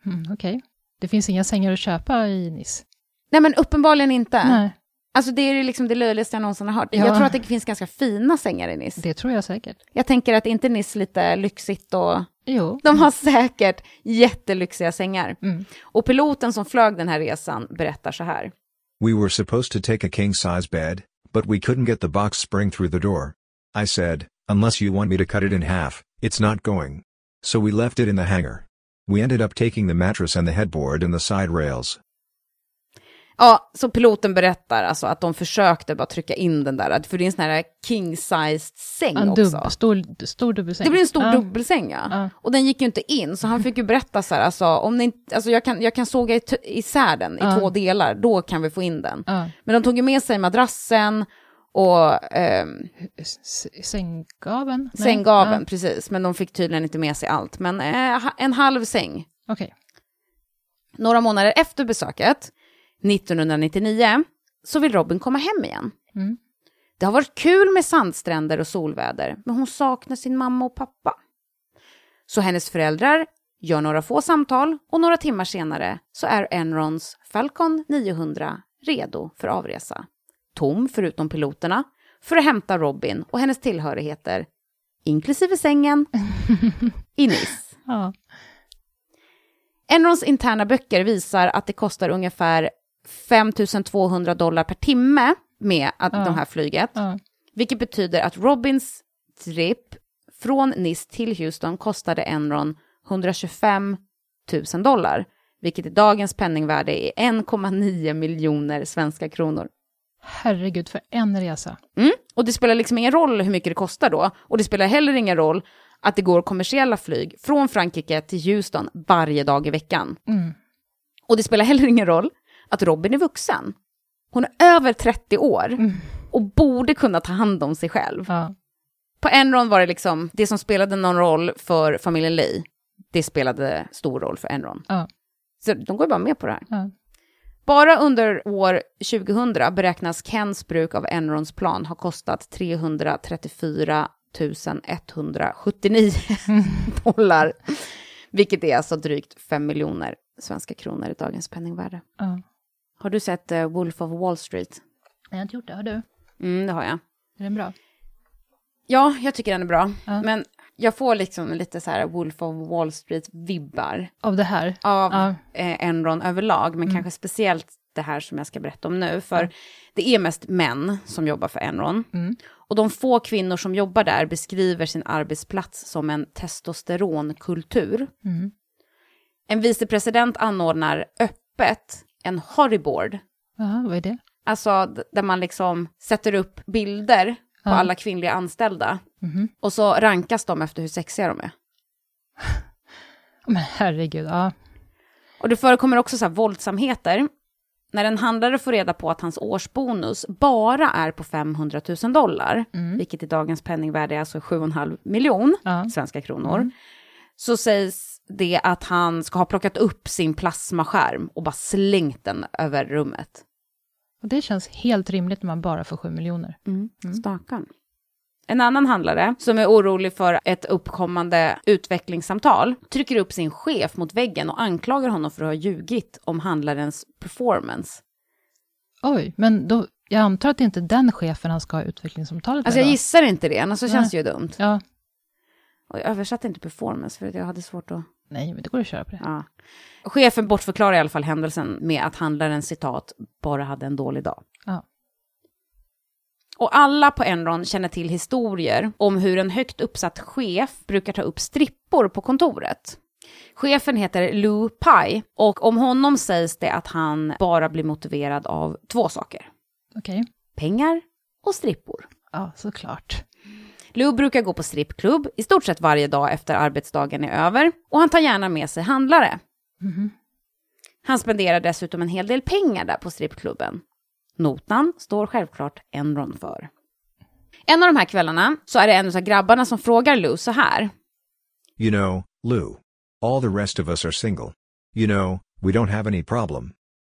Mm, Okej. Det finns inga sängar att köpa i Nice. Nej men uppenbarligen inte. Nej, Alltså det är liksom det löjligaste jag någonsin har hört. Ja. Jag tror att det finns ganska fina sängar i Nice. det tror jag säkert. Jag tänker att inte Nice lite lyxigt och... Jo. De har säkert jättelyxiga sängar. Mm. Och piloten som flög den här resan berättar så här. We were supposed to take a king size bed, but we couldn't get the box spring through the door. I said, unless you want me to cut it in half, it's not going. So we left it in the hangar. We ended up taking the mattress and the headboard and the side rails. Ja, så piloten berättar alltså att de försökte bara trycka in den där, för det är en sån här king-sized säng En också. dubb, stor, stor dubbelsäng. Det blir en stor ja. dubbelsäng ja. Ja. Och den gick ju inte in, så han fick ju berätta så här, alltså, om ni alltså jag, kan, jag kan såga isär den i Ja. två delar, då kan vi få in den. Men de tog ju med sig madrassen och ehm, S- Sänggaveln? Nej. sänggaveln, Ja. precis. Men de fick tydligen inte med sig allt. Men eh, en halv säng. Okej. Några månader efter besöket, 1999, så vill Robin komma hem igen. Mm. Det har varit kul med sandstränder och solväder, men hon saknar sin mamma och pappa. Så hennes föräldrar gör några få samtal och några timmar senare så är Enrons Falcon 900 redo för avresa. Tom, förutom piloterna, för att hämta Robin och hennes tillhörigheter, inklusive sängen, i Nice. Ja. Enrons interna böcker visar att det kostar ungefär 5 200 dollar per timme med att, Ja. det här flyget. Ja. Vilket betyder att Robins trip från Nice till Houston kostade Enron 125 000 dollar. Vilket i dagens penningvärde är 1,9 miljoner svenska kronor. Herregud, för en resa. Mm. Och det spelar liksom ingen roll hur mycket det kostar då. Och det spelar heller ingen roll att det går kommersiella flyg från Frankrike till Houston varje dag i veckan. Mm. Och det spelar heller ingen roll att Robin är vuxen. Hon är över 30 år och borde kunna ta hand om sig själv. Ja. På Enron var det liksom, det som spelade någon roll för familjen Lee, det spelade stor roll för Enron. Ja. Så de går bara med på det här. Ja. Bara under år 2000 beräknas Kens bruk av Enrons plan ha kostat 334 179 dollar. Vilket är alltså drygt 5 miljoner svenska kronor i dagens penningvärde. Ja. Har du sett eh, Wolf of Wall Street? Jag har inte gjort det, har du? Mm, det har jag. Är den bra? Ja, jag tycker den är bra. Ja. Men jag får liksom lite så här Wolf of Wall Street-vibbar Av det här? av Ja. eh, Enron överlag, men kanske speciellt det här som jag ska berätta om nu. För det är mest män som jobbar för Enron. Mm. Och de få kvinnor som jobbar där beskriver sin arbetsplats som en testosteronkultur. Mm. En vicepresident anordnar öppet en horryboard. Jaha, vad är det? Alltså där man liksom sätter upp bilder på Ja. alla kvinnliga anställda. Mhm. Och så rankas de efter hur sexiga de är. Men herregud, ja. Och det förekommer också så här våldsamheter. När en handlare får reda på att hans årsbonus bara är på 500 000 dollar, vilket i dagens penningvärde är alltså 7,5 miljon Ja. svenska kronor, så sägs det att han ska ha plockat upp sin plasmaskärm och bara slängt den över rummet. Och det känns helt rimligt när man bara får 7 miljoner. Stackarn. En annan handlare som är orolig för ett uppkommande utvecklingssamtal trycker upp sin chef mot väggen och anklagar honom för att ha ljugit om handlarens performance. Oj, men då, jag antar att det inte är den chefen han ska ha utvecklingssamtalet Alltså jag då? gissar inte det, annars så känns det ju dumt. Ja, Och jag översatte inte performance för att jag hade svårt att... nej, men det går att köra på det. Ja. Chefen bortförklarar i alla fall händelsen med att handlaren citat bara hade en dålig dag. Ja. Och alla på Enron känner till historier om hur en högt uppsatt chef brukar ta upp strippor på kontoret. Chefen heter Lou Pai och om honom sägs det att han bara blir motiverad av två saker. Okej. Pengar och strippor. Ja, såklart. Lou brukar gå på strippklubb i stort sett varje dag efter arbetsdagen är över och han tar gärna med sig handlare. Mhm. Han spenderar dessutom en hel del pengar där på strippklubben. Notan står självklart Enron för. En av de här kvällarna så är det en av grabbarna som frågar Lou så här. You know, Lou. All the rest of us are single. You know, we don't have any problem.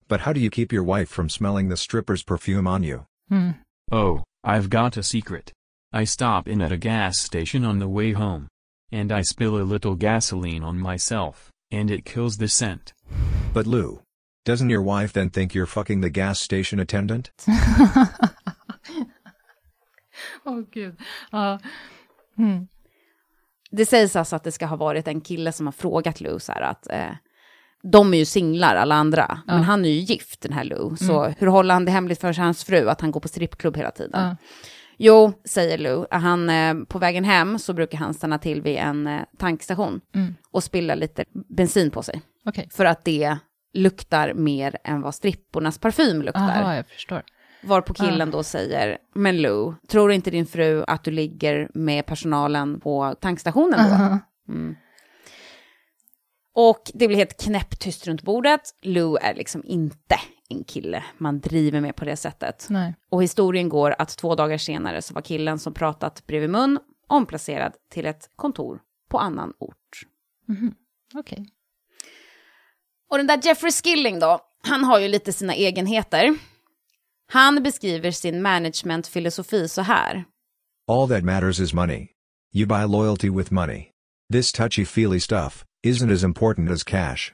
But how do you keep your wife from smelling the stripper's perfume on you? Mm. Oh, I've got a secret. I stop in at a gas station on the way home. And I spill a little gasoline on myself, and it kills the scent. But Lou. Doesn't your wife then think you're fucking the gas station attendant? Åh gud. Ja. Det sägs alltså att det ska ha varit en kille som har frågat Lou så här att eh, de är ju singlar alla andra, men han är ju gift den här Lou. Så hur håller han det hemligt för hans fru att han går på strippklubb hela tiden? Ja. Jo, säger Lou, han, eh, på vägen hem så brukar han stanna till vid en eh, tankstation Mm. och spilla lite bensin på sig. Okej. För att det luktar mer än vad strippornas parfym luktar. Aha, jag förstår. Varpå killen då säger, men Lou, tror inte din fru att du ligger med personalen på tankstationen då? Aha. Mm. Och det blir helt knäpptyst runt bordet. Lou är liksom inte en kille man driver med på det sättet. Nej. Och historien går att två dagar senare så var killen som pratat bredvid mun omplacerad till ett kontor på annan ort. Okej. Och den där Jeffrey Skilling då, han har ju lite sina egenheter. Han beskriver sin managementfilosofi så här. All that matters is money. You buy loyalty with money. This touchy-feely stuff isn't as important as cash.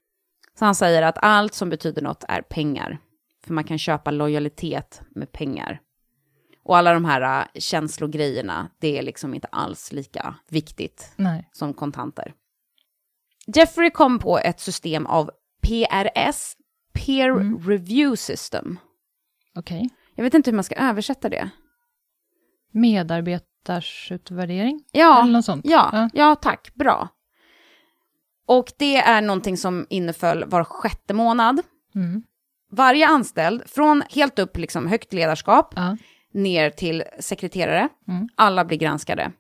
Så han säger att allt som betyder något är pengar. För man kan köpa lojalitet med pengar. Och alla de här äh, känslogrejerna, det är liksom inte alls lika viktigt Nej. som kontanter. Jeffrey kom på ett system av PRS, Peer Review System. Okej. Jag vet inte hur man ska översätta det. Medarbetarsutvärdering? Ja, Eller något sånt. ja, Ja. ja, tack, bra. Och det är någonting som inneföll var sjätte månad. Mm. Varje anställd, från helt upp liksom högt ledarskap, Ja. ner till sekreterare, Mm. alla blir granskade.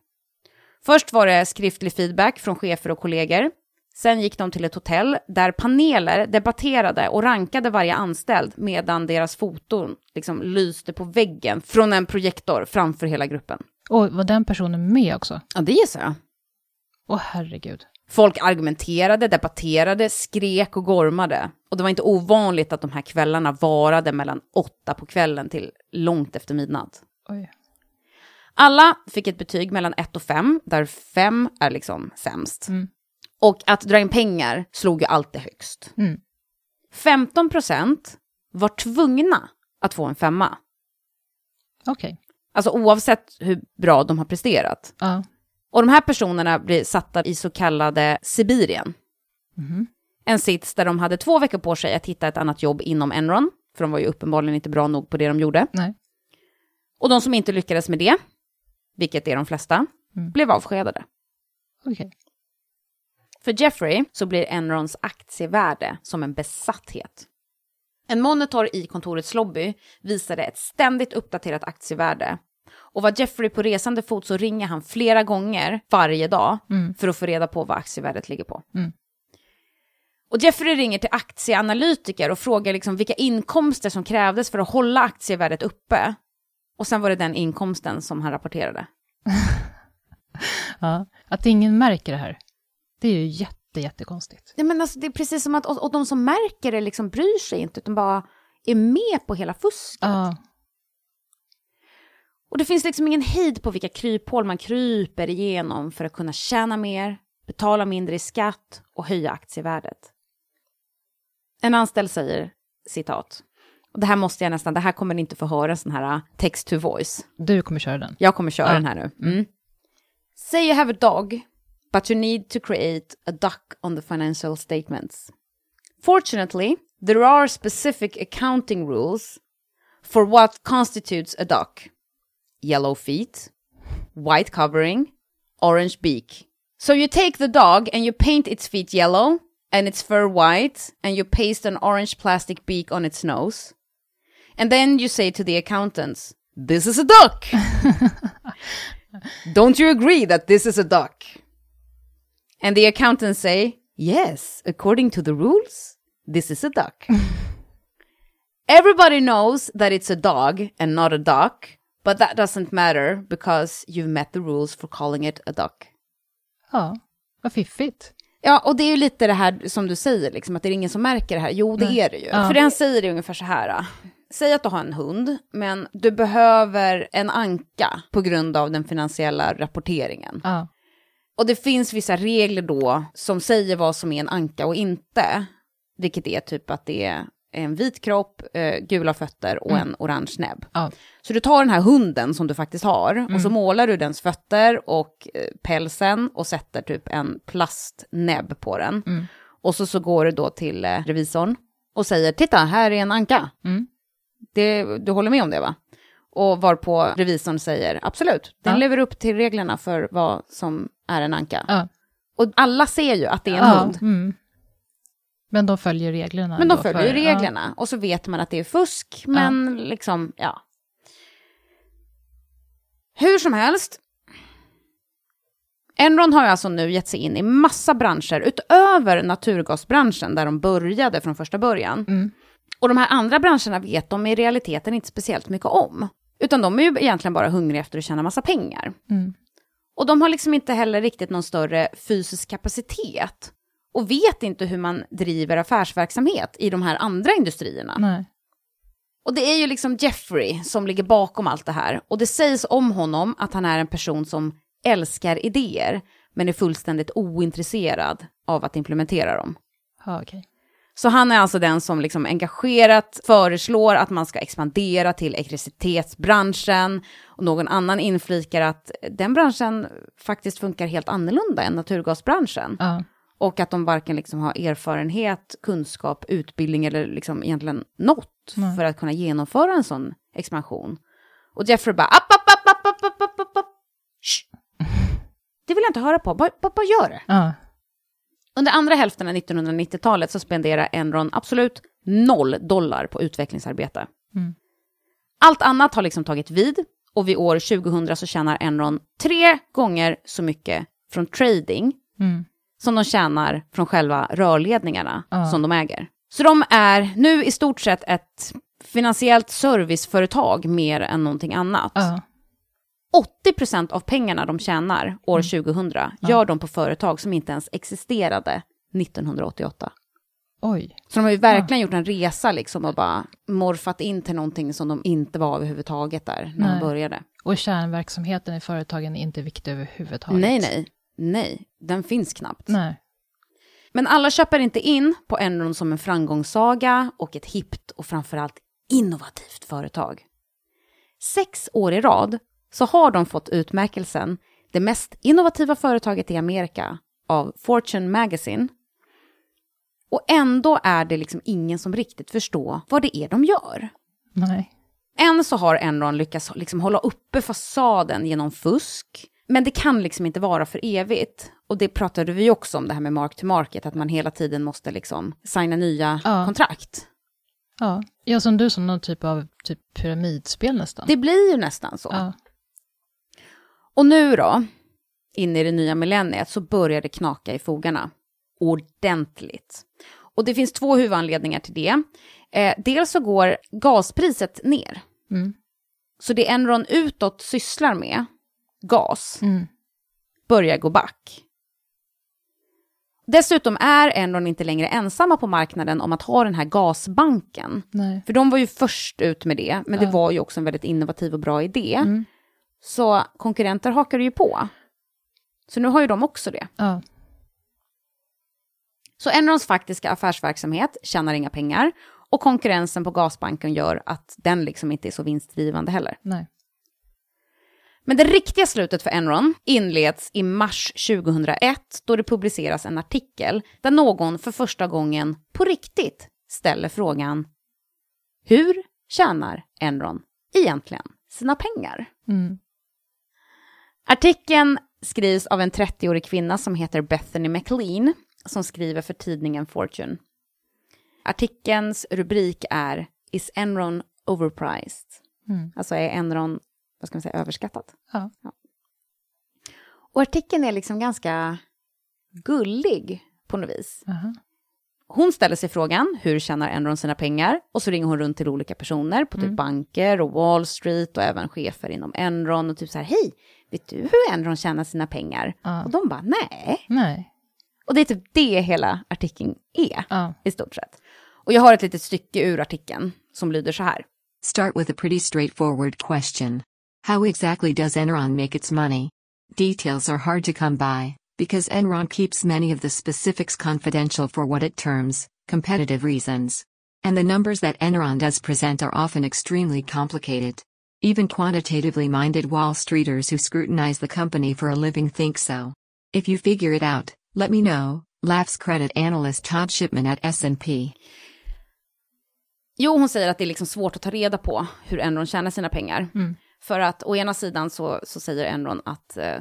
Först var det skriftlig feedback från chefer och kollegor. Sen gick de till ett hotell där paneler debatterade och rankade varje anställd medan deras foton liksom lyste på väggen från en projektor framför hela gruppen. Och var den personen med också? Ja, det gissar jag. Åh herregud. Folk argumenterade, debatterade, skrek och gormade. Och det var inte ovanligt att de här kvällarna varade mellan åtta på kvällen till långt efter midnatt. Oj. Alla fick ett betyg mellan 1 och 5, där 5 är liksom sämst. Mm. Och att dra in pengar slog ju alltid högst. Mm. 15 procent var tvungna att få en femma. Okej. Alltså oavsett hur bra de har presterat. Ja. Och de här personerna blir satta i så kallade Sibirien. Mhm. En sits där de hade två veckor på sig att hitta ett annat jobb inom Enron för de var ju uppenbarligen inte bra nog på det de gjorde. Nej. Och de som inte lyckades med det, vilket är de flesta, Mm. blev avskedade. Okej. För Jeffrey så blir Enrons aktievärde som en besatthet. En monitor i kontorets lobby visade ett ständigt uppdaterat aktievärde. Och var Jeffrey på resande fot så ringer han flera gånger varje dag Mm. för att få reda på vad aktievärdet ligger på. Mm. Och Jeffrey ringer till aktieanalytiker och frågar liksom vilka inkomster som krävdes för att hålla aktievärdet uppe. Och sen var det den inkomsten som han rapporterade. Ja. Att ingen märker det här, det är ju jätte, jättekonstigt. Ja, men alltså, det är precis som att och, och de som märker det liksom bryr sig inte, utan bara är med på hela fusket. Ja, Och det finns liksom ingen hejd på vilka kryphål man kryper igenom för att kunna tjäna mer, betala mindre i skatt och höja aktievärdet. En anställd säger, citat, och det här måste jag nästan, det här kommer ni inte få höra, en sån här uh, text to voice. du kommer köra den. Jag kommer köra Ja. den här nu. Mm. Say you have a dog, but you need to create a duck on the financial statements. Fortunately, there are specific accounting rules for what constitutes a duck. Yellow feet, white covering, orange beak. So you take the dog and you paint its feet yellow and its fur white and you paste an orange plastic beak on its nose. And then you say to the accountants, this is a duck. Don't you agree that this is a duck? And the accountants say, yes, according to the rules, this is a duck. Everybody knows that it's a dog and not a duck, but that doesn't matter because you've met the rules for calling it a duck. Ja, vad fiffigt. Ja, och det är ju lite det här som du säger, liksom, att det är ingen som märker det här. Jo, det Nej. är det ju. Ja. För det han säger är ungefär så här. Säg att du har en hund, men du behöver en anka på grund av den finansiella rapporteringen. Ja, Och det finns vissa regler då som säger vad som är en anka och inte. Vilket är typ att det är en vit kropp, eh, gula fötter och en orange näbb. ja, Så du tar den här hunden som du faktiskt har och så målar du dens fötter och eh, pälsen och sätter typ en plastnäbb på den. Mm. Och så, så går du då till eh, revisorn och säger titta, här är en anka. Mm. Det, du håller med om det va? Och varpå revisorn säger absolut, den Ja. lever upp till reglerna för vad som är en anka. ja. Och alla ser ju att det är en hund. Men de följer reglerna. Men de följer för- reglerna. Och så vet man att det är fusk, men liksom, ja. Hur som helst. Enron har ju alltså nu gett sig in i massa branscher utöver naturgasbranschen där de började från första början. Mm. Och de här andra branscherna vet de i realiteten inte speciellt mycket om. Utan de är ju egentligen bara hungriga efter att tjäna massa pengar. Mm. Och de har liksom inte heller riktigt någon större fysisk kapacitet. Och vet inte hur man driver affärsverksamhet i de här andra industrierna. Nej. Och det är ju liksom Jeffrey som ligger bakom allt det här. Och det sägs om honom att han är en person som älskar idéer, men är fullständigt ointresserad av att implementera dem. Ja, okej. Så han är alltså den som liksom engagerat föreslår att man ska expandera till elektricitetsbranschen. Och någon annan inflikar att den branschen faktiskt funkar helt annorlunda än naturgasbranschen. Ja. Och att de varken liksom har erfarenhet, kunskap, utbildning eller liksom egentligen något mm. för att kunna genomföra en sån expansion. Och Jeffrey bara app, app, app, app, app, app, app, app. Det vill jag inte höra på, bara, bara, bara gör det. Mm. Under andra hälften av 1990-talet så spenderar Enron absolut noll dollar på utvecklingsarbete. Mm. Allt annat har liksom tagit vid och vid år 2000 så tjänar Enron tre gånger så mycket från trading mm som de tjänar från själva rörledningarna Ja. som de äger. Så de är nu i stort sett ett finansiellt serviceföretag mer än någonting annat. Ja. 80% av pengarna de tjänar år 2000 gör de på företag som inte ens existerade 1988. Oj. Så de har ju verkligen gjort en resa liksom och bara morfat in till någonting som de inte var överhuvudtaget där när Nej. de började. Och kärnverksamheten i företagen är inte viktig överhuvudtaget. Nej, nej, nej, den finns knappt. Nej. Men alla köper inte in på Enron som en framgångssaga och ett hippt och framförallt innovativt företag. Sex år i rad så har de fått utmärkelsen det mest innovativa företaget i Amerika av Fortune Magazine. Och ändå är det liksom ingen som riktigt förstår vad det är de gör. Nej. Än så har Enron lyckats liksom hålla uppe fasaden genom fusk. Men det kan liksom inte vara för evigt. Och det pratade vi också om, det här med mark to market, att man hela tiden måste liksom signa nya Ja. kontrakt. Ja. ja, som du som någon typ av typ pyramidspel nästan. Det blir ju nästan så. Ja. Och nu då, in i det nya millenniet, så börjar det knaka i fogarna. Ordentligt. Och det finns två huvudanledningar till det. Eh, dels så går gaspriset ner. Mm. Så det Enron utåt sysslar med, gas, Mm. börjar gå back. Dessutom är Enron inte längre ensamma på marknaden om att ha den här gasbanken. Nej. För de var ju först ut med det, men det Ja. var ju också en väldigt innovativ och bra idé. Mm. Så konkurrenter hakar ju på. Så nu har ju de också det. Ja. Så Enrons faktiska affärsverksamhet tjänar inga pengar och konkurrensen på gasbanken gör att den liksom inte är så vinstdrivande heller. Nej. Men det riktiga slutet för Enron inleds i mars 2001 då det publiceras en artikel där någon för första gången på riktigt ställer frågan Hur tjänar Enron egentligen sina pengar? Mm. Artikeln skrivs av en 30-årig kvinna som heter Bethany McLean som skriver för tidningen Fortune. Artikelns rubrik är Is Enron overpriced? Mm. Alltså är Enron, vad ska man säga, överskattat? Ja. Och artikeln är liksom ganska gullig på något vis. Aha. Hon ställer sig frågan, hur tjänar Enron sina pengar? Och så ringer hon runt till olika personer på typ Mm. banker och Wall Street och även chefer inom Enron och typ så här, hej, vet du hur Enron tjänar sina pengar? Ja. Och de bara, nej. Nej. Och det är typ det hela artikeln är, Ja. i stort sett. Och jag har ett litet stycke ur artikeln som lyder så här. Start with a pretty straightforward question. How exactly does Enron make its money? Details are hard to come by, because Enron keeps many of the specifics confidential for what it terms competitive reasons. And the numbers that Enron does present are often extremely complicated. Even quantitatively minded Wall Streeters who scrutinize the company for a living think so. If you figure it out, let me know, laughs credit analyst Todd Shipman at S&P. Jo, hon säger att det är liksom svårt att ta reda på hur Enron tjänar sina pengar. Mm. För att å ena sidan så, så säger Enron att eh,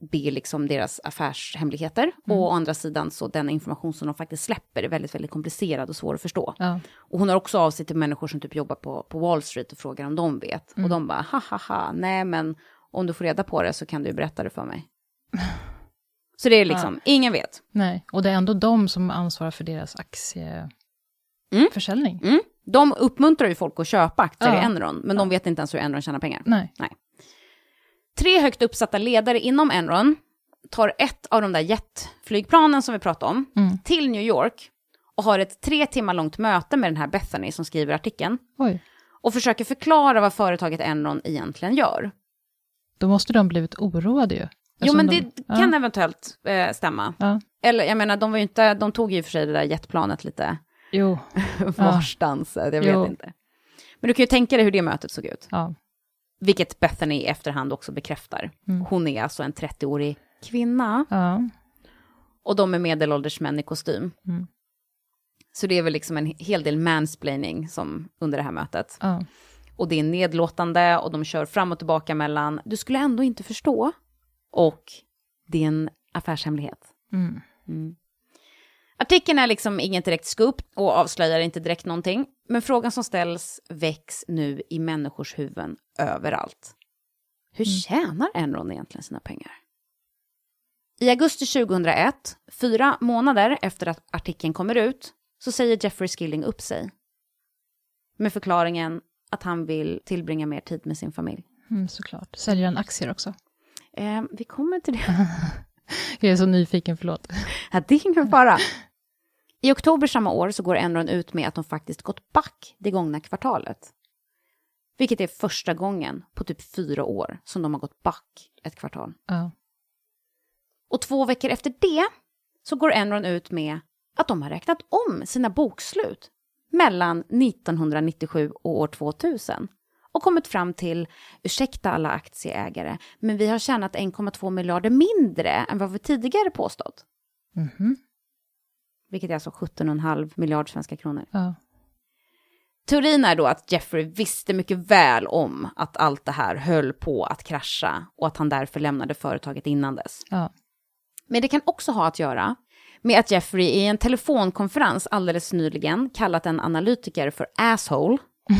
det är liksom deras affärshemligheter. Och å andra sidan så den information som de faktiskt släpper är väldigt, väldigt komplicerad och svår att förstå. Ja. Och hon har också av sig till människor som typ jobbar på, på Wall Street och frågar om de vet. Och de bara, ha ha ha, nej men om du får reda på det så kan du berätta det för mig. Så det är liksom, ingen vet. Nej. Och det är ändå de som ansvarar för deras aktieförsäljning. Mm. De uppmuntrar ju folk att köpa aktier Ja. i Enron, men de vet inte ens hur Enron tjänar pengar. Nej. Tre högt uppsatta ledare inom Enron tar ett av de där jetflygplanen som vi pratade om Mm. till New York och har ett tre timmar långt möte med den här Bethany som skriver artikeln Oj. och försöker förklara vad företaget Enron egentligen gör. Då måste de blivit oroade ju. Jo, men de, det kan ja. eventuellt eh, stämma. Ja. Eller jag menar, de var inte, de tog ju för sig det där jetplanet lite Jo. varstans, jag vet Jo. inte. Men du kan ju tänka dig hur det mötet såg ut. Ja. Vilket Bethany i efterhand också bekräftar. Mm. Hon är alltså en 30-årig kvinna Ja. och de är medelålders män i kostym. Mm. Så det är väl liksom en hel del mansplaining som under det här mötet. Ja. Och det är nedlåtande och de kör fram och tillbaka mellan du skulle ändå inte förstå och det är en affärshemlighet. Mm. Mm. Artikeln är liksom inget direkt scoop och avslöjar inte direkt någonting. Men frågan som ställs väcks nu i människors huvuden överallt. Hur tjänar Enron egentligen sina pengar? I augusti 2001, fyra månader efter att artikeln kommer ut, så säger Jeffrey Skilling upp sig. Med förklaringen att han vill tillbringa mer tid med sin familj. Mm, såklart. Säljer han aktier också? Eh, vi kommer till det. Jag är så nyfiken, förlåt. Ja, det är ingen fara. I oktober samma år så går Enron ut med att de faktiskt gått back det gångna kvartalet. Vilket är första gången på typ fyra år som de har gått back ett kvartal. Ja. Och två veckor efter det så går Enron ut med att de har räknat om sina bokslut mellan 1997 och år 2000 och kommit fram till, ursäkta alla aktieägare, men vi har tjänat 1,2 miljarder mindre än vad vi tidigare påstått. Mhm. vilket är alltså 17,5 miljard svenska kronor. Ja. Teorin är då att Jeffrey visste mycket väl om att allt det här höll på att krascha och att han därför lämnade företaget innan dess. Ja. Men det kan också ha att göra med att Jeffrey i en telefonkonferens alldeles nyligen kallat en analytiker för asshole.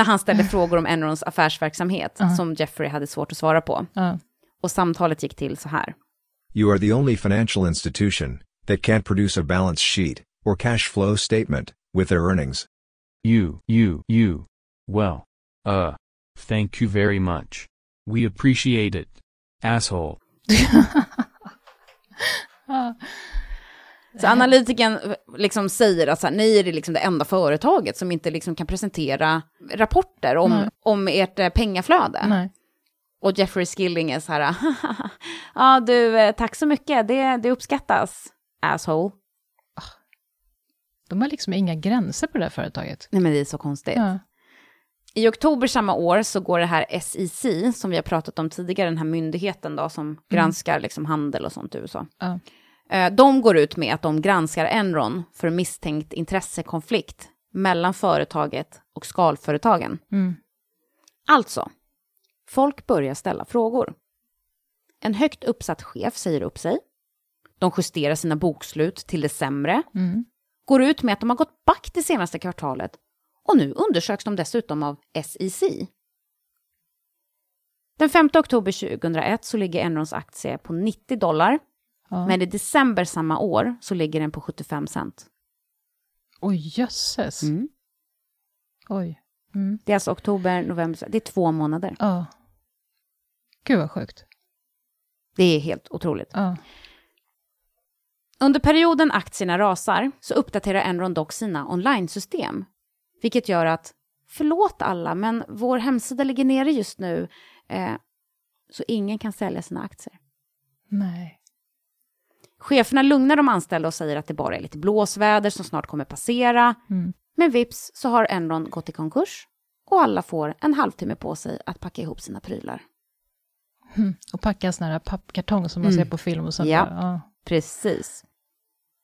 när han ställde frågor om Enrons affärsverksamhet som Jeffrey hade svårt att svara på. Ja. Och samtalet gick till så här. You are the only financial institution that can't produce a balance sheet or cash flow statement with their earnings. You, you, you. Well. Uh. Thank you very much. We appreciate it. Asshole. Så analytikern eh, liksom säger att så här, ni är det liksom det enda företaget som inte liksom kan presentera rapporter om, Nej. om ert eh, pengaflöde. Nej. Och Jeffrey Skilling är så här, ja du, eh, tack så mycket, det, det uppskattas, asshole. De har liksom inga gränser på det här företaget. Nej men det är så konstigt. Ja. I oktober samma år så går det här SEC, som vi har pratat om tidigare, den här myndigheten då som granskar liksom handel och sånt i USA. Ja. Eh, De går ut med att de granskar Enron för misstänkt intressekonflikt mellan företaget och skalföretagen. Mm. Alltså, folk börjar ställa frågor. En högt uppsatt chef säger upp sig. De justerar sina bokslut till det sämre. Mm. Går ut med att de har gått back det senaste kvartalet. Och nu undersöks de dessutom av SEC. Den 5 oktober 2001 så ligger Enrons aktie på 90 dollar. Ja. Men i december samma år så ligger den på 75 cent. Oj, jösses. Mm. Oj. Mm. Det är alltså oktober, november, det är två månader. Ja. Gud vad sjukt. Det är helt otroligt. Ja. Under perioden aktierna rasar så uppdaterar Enron dock sina online-system. Vilket gör att, förlåt alla, men vår hemsida ligger nere just nu. Eh, så ingen kan sälja sina aktier. Nej. Cheferna lugnar de anställda och säger att det bara är lite blåsväder som snart kommer passera. Mm. Men vips så har Enron gått i konkurs och alla får en halvtimme på sig att packa ihop sina prylar. Mm. Och packa en sån här pappkartong som man Mm. ser på film och sånt. Ja. där. Ja. Precis.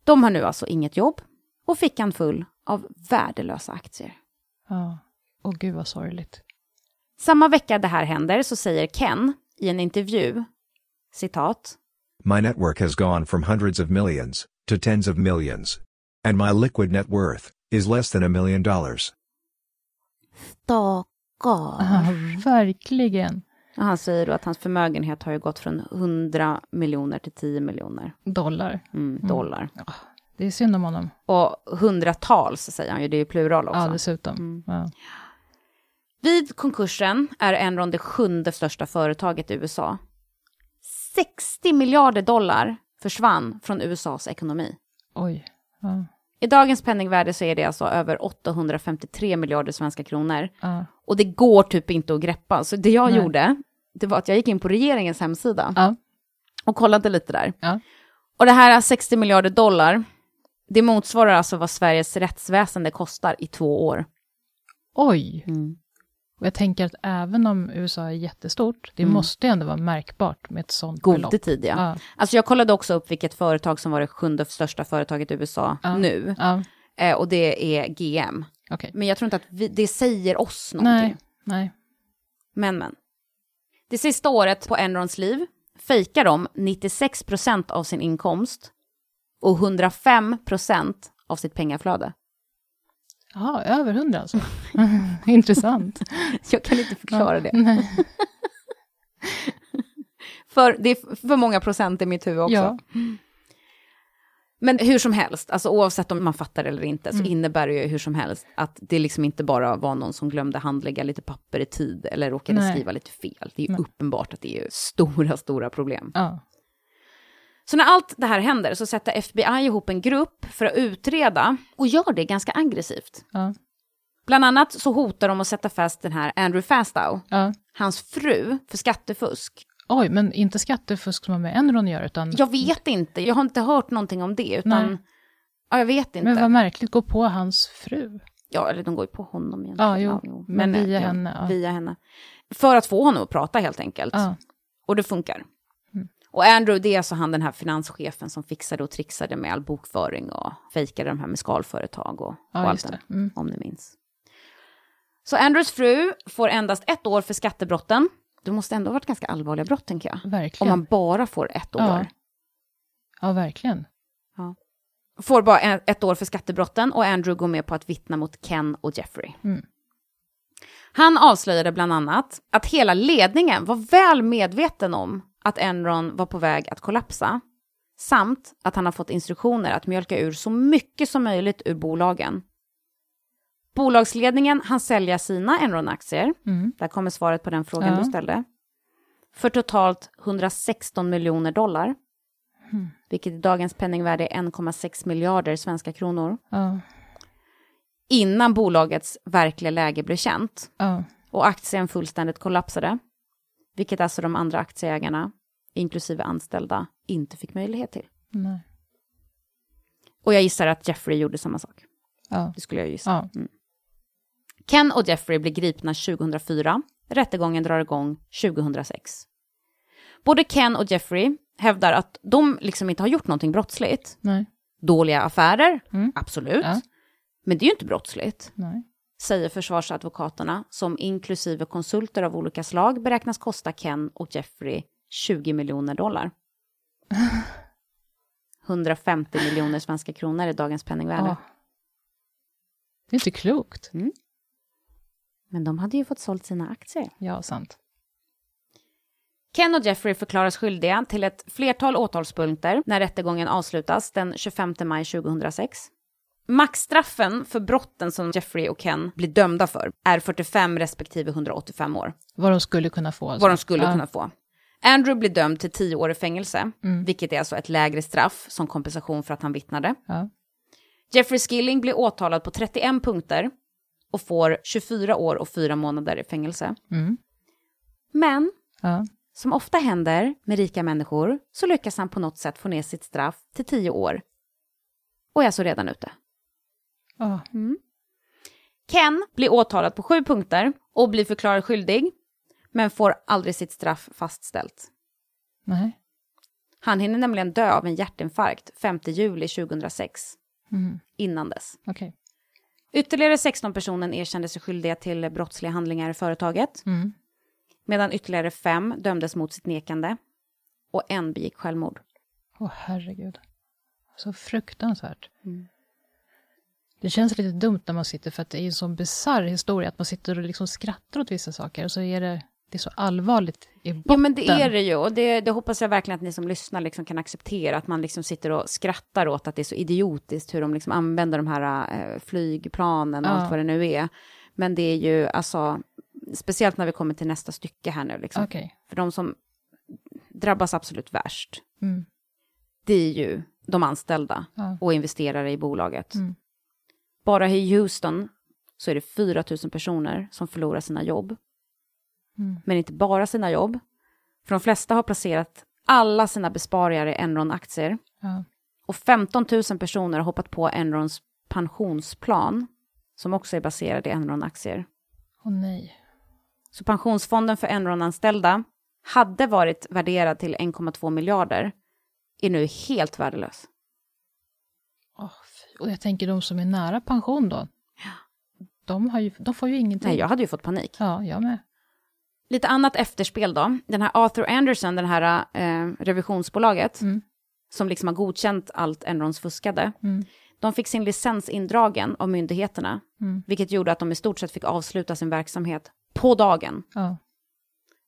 De har nu alltså inget jobb och fickan full av värdelösa aktier. ja. Åh gud vad sorgligt. Samma vecka det här händer så säger Ken i en intervju, citat, My network has gone from hundreds of millions to tens of millions. And my liquid net worth is less than a million dollars. Ja, Stackar. verkligen. Han säger då att hans förmögenhet har ju gått från 100 miljoner till 10 miljoner Dollar. mm, dollar. Det är synd om honom. Och hundratals säger han ju, det är ju plural också. Ja, dessutom. Mm. Ja. Vid konkursen är Enron det sjunde största företaget i USA. 60 miljarder dollar försvann från USAs ekonomi. Oj. Ja. I dagens penningvärde så är det alltså över 853 miljarder svenska kronor. Ja. Och det går typ inte att greppa. Så det jag Nej. gjorde, det var att jag gick in på regeringens hemsida Ja. och kollade lite där. Och det här 60 miljarder dollar, det motsvarar alltså vad Sveriges rättsväsende kostar i två år. Oj. Mm. Och jag tänker att även om USA är jättestort, det Mm. måste ändå vara märkbart med ett sånt God belopp. tid, ja. Ja. Alltså jag kollade också upp vilket företag som var det sjunde största företaget i USA Ja. nu. Ja, Eh, och det är GM. okej. Men jag tror inte att vi, det säger oss någonting. Nej, nej. Men, men. Det sista året på Enrons liv fejkar de 96% av sin inkomst och 105% av sitt pengaflöde. Jaha, över hundra alltså. Intressant. Jag kan inte förklara det. För det är för många procent i mitt huvud också. Ja. Men hur som helst, alltså oavsett om man fattar eller inte, så Mm. innebär det ju hur som helst att det liksom inte bara var någon som glömde handlägga lite papper i tid eller råkade Nej. skriva lite fel. Det är ju Nej. uppenbart att det är stora, stora problem. Ja. Så när allt det här händer så sätter FBI ihop en grupp för att utreda och gör det ganska aggressivt. Ja. Bland annat så hotar de att sätta fast den här Andrew Fastow, ja. hans fru, för skattefusk. Oj, men inte skattefusk som har med Enron att göra, utan... Jag vet inte, jag har inte hört någonting om det, utan... Nej. Ja, jag vet inte. Men vad märkligt, gå på hans fru. Ja, eller de går ju på honom egentligen. Ja, jo, men via henne, ja. Via henne. För att få honom att prata helt enkelt. Ja. Och det funkar. Och Andrew, det är alltså han den här finanschefen som fixade och trixade med all bokföring och fejkade de här med skalföretag och, Ja, och allt det. Mm. om ni minns. Så Andrews fru får endast ett år för skattebrotten. Det måste ändå ha varit ganska allvarliga brott, tänker jag. Om Verkligen. man bara får ett år. Ja. ja, verkligen. Får bara ett år för skattebrotten och Andrew går med på att vittna mot Ken och Jeffrey. Mm. Han avslöjade bland annat att hela ledningen var väl medveten om att Enron var på väg att kollapsa, samt att han har fått instruktioner att mjölka ur så mycket som möjligt ur bolagen. Bolagsledningen hann sälja sina Enron-aktier, Mm. där kommer svaret på den frågan Ja. du ställde, för totalt 116 miljoner dollar, Mm. vilket i dagens penningvärde är 1,6 miljarder svenska kronor, Ja, innan bolagets verkliga läge blev känt ja. och aktien fullständigt kollapsade, vilket alltså de andra aktieägarna, inklusive anställda, inte fick möjlighet till. Nej. Och jag gissar att Jeffrey gjorde samma sak. Ja. Det skulle jag gissa. Ja. Ken och Jeffrey blir gripna 2004. Rättegången drar igång 2006. Både Ken och Jeffrey hävdar att de liksom inte har gjort någonting brottsligt. Nej. Dåliga affärer, Mm. absolut. Ja. Men det är ju inte brottsligt, Nej. säger försvarsadvokaterna som inklusive konsulter av olika slag beräknas kosta Ken och Jeffrey 20 miljoner dollar. 150 miljoner svenska kronor i dagens penningvärde. Ja. Det är inte klokt. Men de hade ju fått sålt sina aktier. Ja, sant. Ken och Jeffrey förklaras skyldiga till ett flertal åtalspunkter när rättegången avslutas den 25 maj 2006. Maxstraffen för brotten som Jeffrey och Ken blir dömda för är 45 respektive 185 år, Vad de skulle kunna få. Alltså. vad de skulle ja. kunna få. Andrew blir dömd till 10 år i fängelse, Mm. vilket är alltså ett lägre straff som kompensation för att han vittnade. Ja. Jeffrey Skilling blir åtalad på 31 punkter och får 24 år och 4 månader i fängelse. Mm. Men Ja. Som ofta händer med rika människor så lyckas han på något sätt få ner sitt straff till tio år. Och är så redan ute. Ja. Ken blir åtalad på sju punkter och blir förklarad skyldig, men får aldrig sitt straff fastställt. Nej. Han hinner nämligen dö av en hjärtinfarkt 5 juli 2006, Mm. innan dess. Okej. Ytterligare 16 personer erkände sig skyldiga till brottsliga handlingar i företaget, Mm. medan ytterligare fem dömdes mot sitt nekande och en begick självmord. Åh, herregud. Så fruktansvärt. Mm. Det känns lite dumt när man sitter, för att det är en sån bisarr historia, att man sitter och liksom skrattar åt vissa saker, och så är det, det är så allvarligt i botten. Ja men det är det ju och det, det hoppas jag verkligen att ni som lyssnar liksom kan acceptera att man liksom sitter och skrattar åt att det är så idiotiskt hur de liksom använder de här eh, flygplanen och Ja. allt vad det nu är. Men det är ju alltså, speciellt när vi kommer till nästa stycke här nu liksom. Okej. För de som drabbas absolut värst, Mm. det är ju de anställda Ja. och investerare i bolaget. Mm. Bara i Houston så är det 4 000 personer som förlorar sina jobb. Mm. Men inte bara sina jobb. För de flesta har placerat alla sina besparingar i Enron-aktier. Ja. Och 15 000 personer har hoppat på Enrons pensionsplan, som också är baserad i Enron-aktier. Åh nej. Så pensionsfonden för Enron-anställda hade varit värderad till 1,2 miljarder, är nu helt värdelös. Fy. och jag tänker de som är nära pension då. De, har ju, de får ju ingenting. Nej, jag hade ju fått panik. Ja, jag med. Lite annat efterspel då. Den här Arthur Anderson, det här eh, revisionsbolaget, Mm. som liksom har godkänt allt Enrons fuskade, Mm. de fick sin licens indragen av myndigheterna, Mm. vilket gjorde att de i stort sett fick avsluta sin verksamhet på dagen. Ja.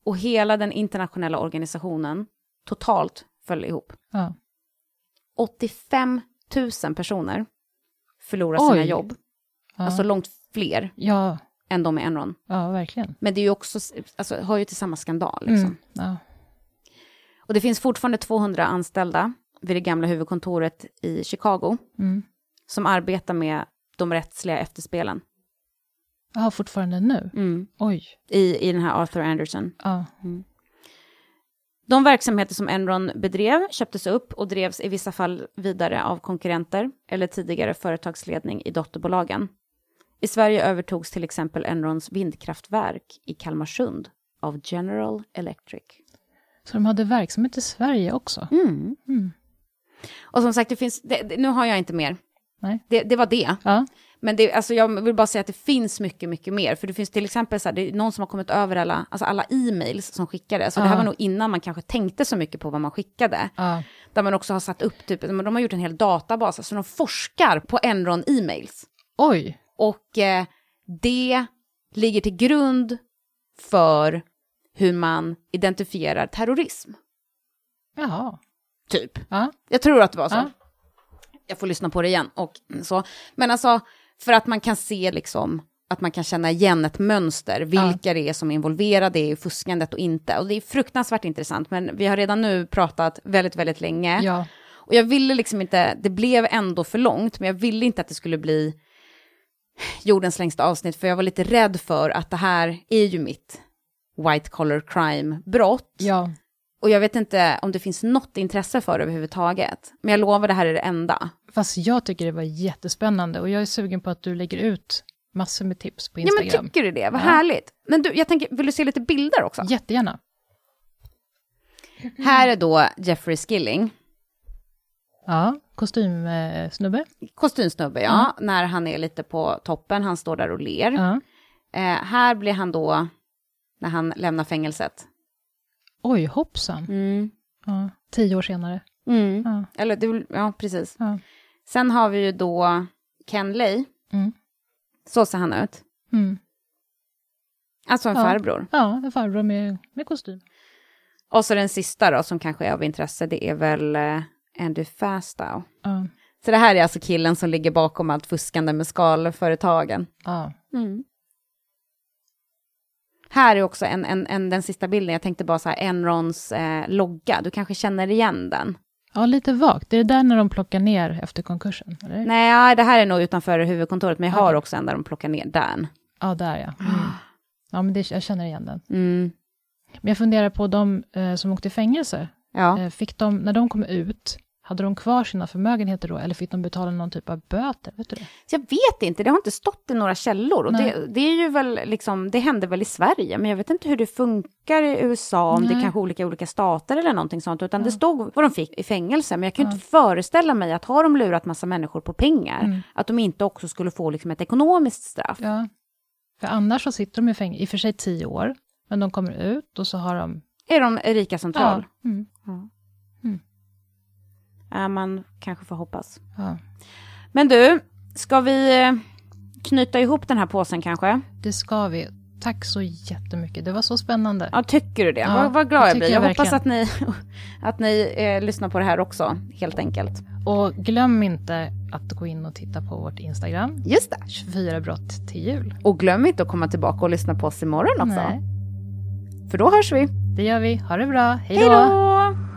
Och hela den internationella organisationen totalt föll ihop. Ja. 85 000 personer förlorar sina Oj. jobb. Ja. Alltså långt fler ja. Än de i Enron. ja, verkligen. Men det är ju också, alltså, hör ju till samma skandal. Liksom. Mm. Ja. Och det finns fortfarande 200 anställda vid det gamla huvudkontoret i Chicago Mm. som arbetar med de rättsliga efterspelen Jag har fortfarande nu. Oj. i, i den här Arthur Anderson. Ja. De verksamheter som Enron bedrev köptes upp och drevs i vissa fall vidare av konkurrenter eller tidigare företagsledning i dotterbolagen. I Sverige övertogs till exempel Enrons vindkraftverk i Kalmarsund av General Electric. Så de hade verksamhet i Sverige också? Mm. Mm. Och som sagt, det finns, det, nu har jag inte mer. Nej. Det, det var det. Ja. Men det, alltså jag vill bara säga att det finns mycket, mycket mer. För det finns till exempel så här, det är någon som har kommit över alla, alltså alla e-mails som skickades. Och det här Ja. var nog innan man kanske tänkte så mycket på vad man skickade. Ja. Där man också har satt upp, typ, de har gjort en hel databas, så de forskar på Enron e-mails. Oj! Och eh, det ligger till grund för hur man identifierar terrorism, Jaha. typ. Ja. Jag tror att det var så. Ja. Jag får lyssna på det igen och så. Men alltså, för att man kan se liksom, att man kan känna igen ett mönster, vilka det är som är involverade i fuskandet och inte. Och det är fruktansvärt intressant, men vi har redan nu pratat väldigt, väldigt länge. Ja. Och jag ville liksom inte, det blev ändå för långt, men jag ville inte att det skulle bli jordens längsta avsnitt, för jag var lite rädd för att det här är ju mitt white collar crime-brott. Ja. Och jag vet inte om det finns något intresse för det överhuvudtaget. Men jag lovar, det här är det enda. Fast jag tycker det var jättespännande och jag är sugen på att du lägger ut massor med tips på Ja, men Instagram. tycker du det? Vad Ja. härligt. Men du, jag tänker, vill du se lite bilder också? Jättegärna. Här är då Jeffrey Skilling, Ja, kostymsnubbe. kostymsnubbe, ja, när han är lite på toppen, han står där och ler. Ja. Eh, här blir han då, när han lämnar fängelset. Oj, hoppsan. Mm. Ja. Tio år senare. Mm. Ja. Eller, det, ja, precis. Ja. Sen har vi ju då Ken Lay. Mm. Så ser han ut. Mm. Alltså en Ja. farbror. Ja, en farbror med, med kostym. Och så den sista då, som kanske är av intresse, det är väl eh, Andy Fastow. Ja. Så det här är alltså killen som ligger bakom allt fuskande med skalföretagen. Ja. Mm. Här är också en, en, en, den sista bilden, jag tänkte bara så här, Enrons eh, logga, du kanske känner igen den? ja, lite vagt. Det är där när de plockar ner efter konkursen? Eller? Nej, det här är nog utanför huvudkontoret, men jag har också en där de plockar ner den. Ja, där ja. Mm. Ja, men det, jag känner igen den. Mm. Men jag funderar på de eh, som åkte i fängelse. Ja. Eh, fick de, när de kom ut, hade de kvar sina förmögenheter då? Eller fick de betala någon typ av böter? Vet du det? Jag vet inte, det har inte stått i några källor. Och Nej. det, det är ju väl liksom, det hände väl i Sverige, men jag vet inte hur det funkar i USA, om det Nej. kanske är olika olika stater eller någonting sånt, utan Ja. det stod vad de fick i fängelse. Men jag kan Ja. inte föreställa mig att har de lurat massa människor på pengar, Mm. att de inte också skulle få liksom ett ekonomiskt straff. Ja. För annars så sitter de i fängelse, i och för sig tio år, men de kommer ut och så har de... Är de rika troll? Ja. Mm. Ja. Man kanske får hoppas. ja. Men du, ska vi eh, knyta ihop den här påsen kanske? Det ska vi. Tack så jättemycket. Det var så spännande. Ja, tycker du det? Ja, vad, vad glad jag tycker blir. Jag, jag hoppas att ni, att ni eh, lyssnar på det här också, helt enkelt. Och glöm inte att gå in och titta på vårt Instagram, Just det. 24 brott till jul. Och glöm inte att komma tillbaka och lyssna på oss imorgon också. Nej, För då hörs vi. det gör vi. Ha det bra. Hej då!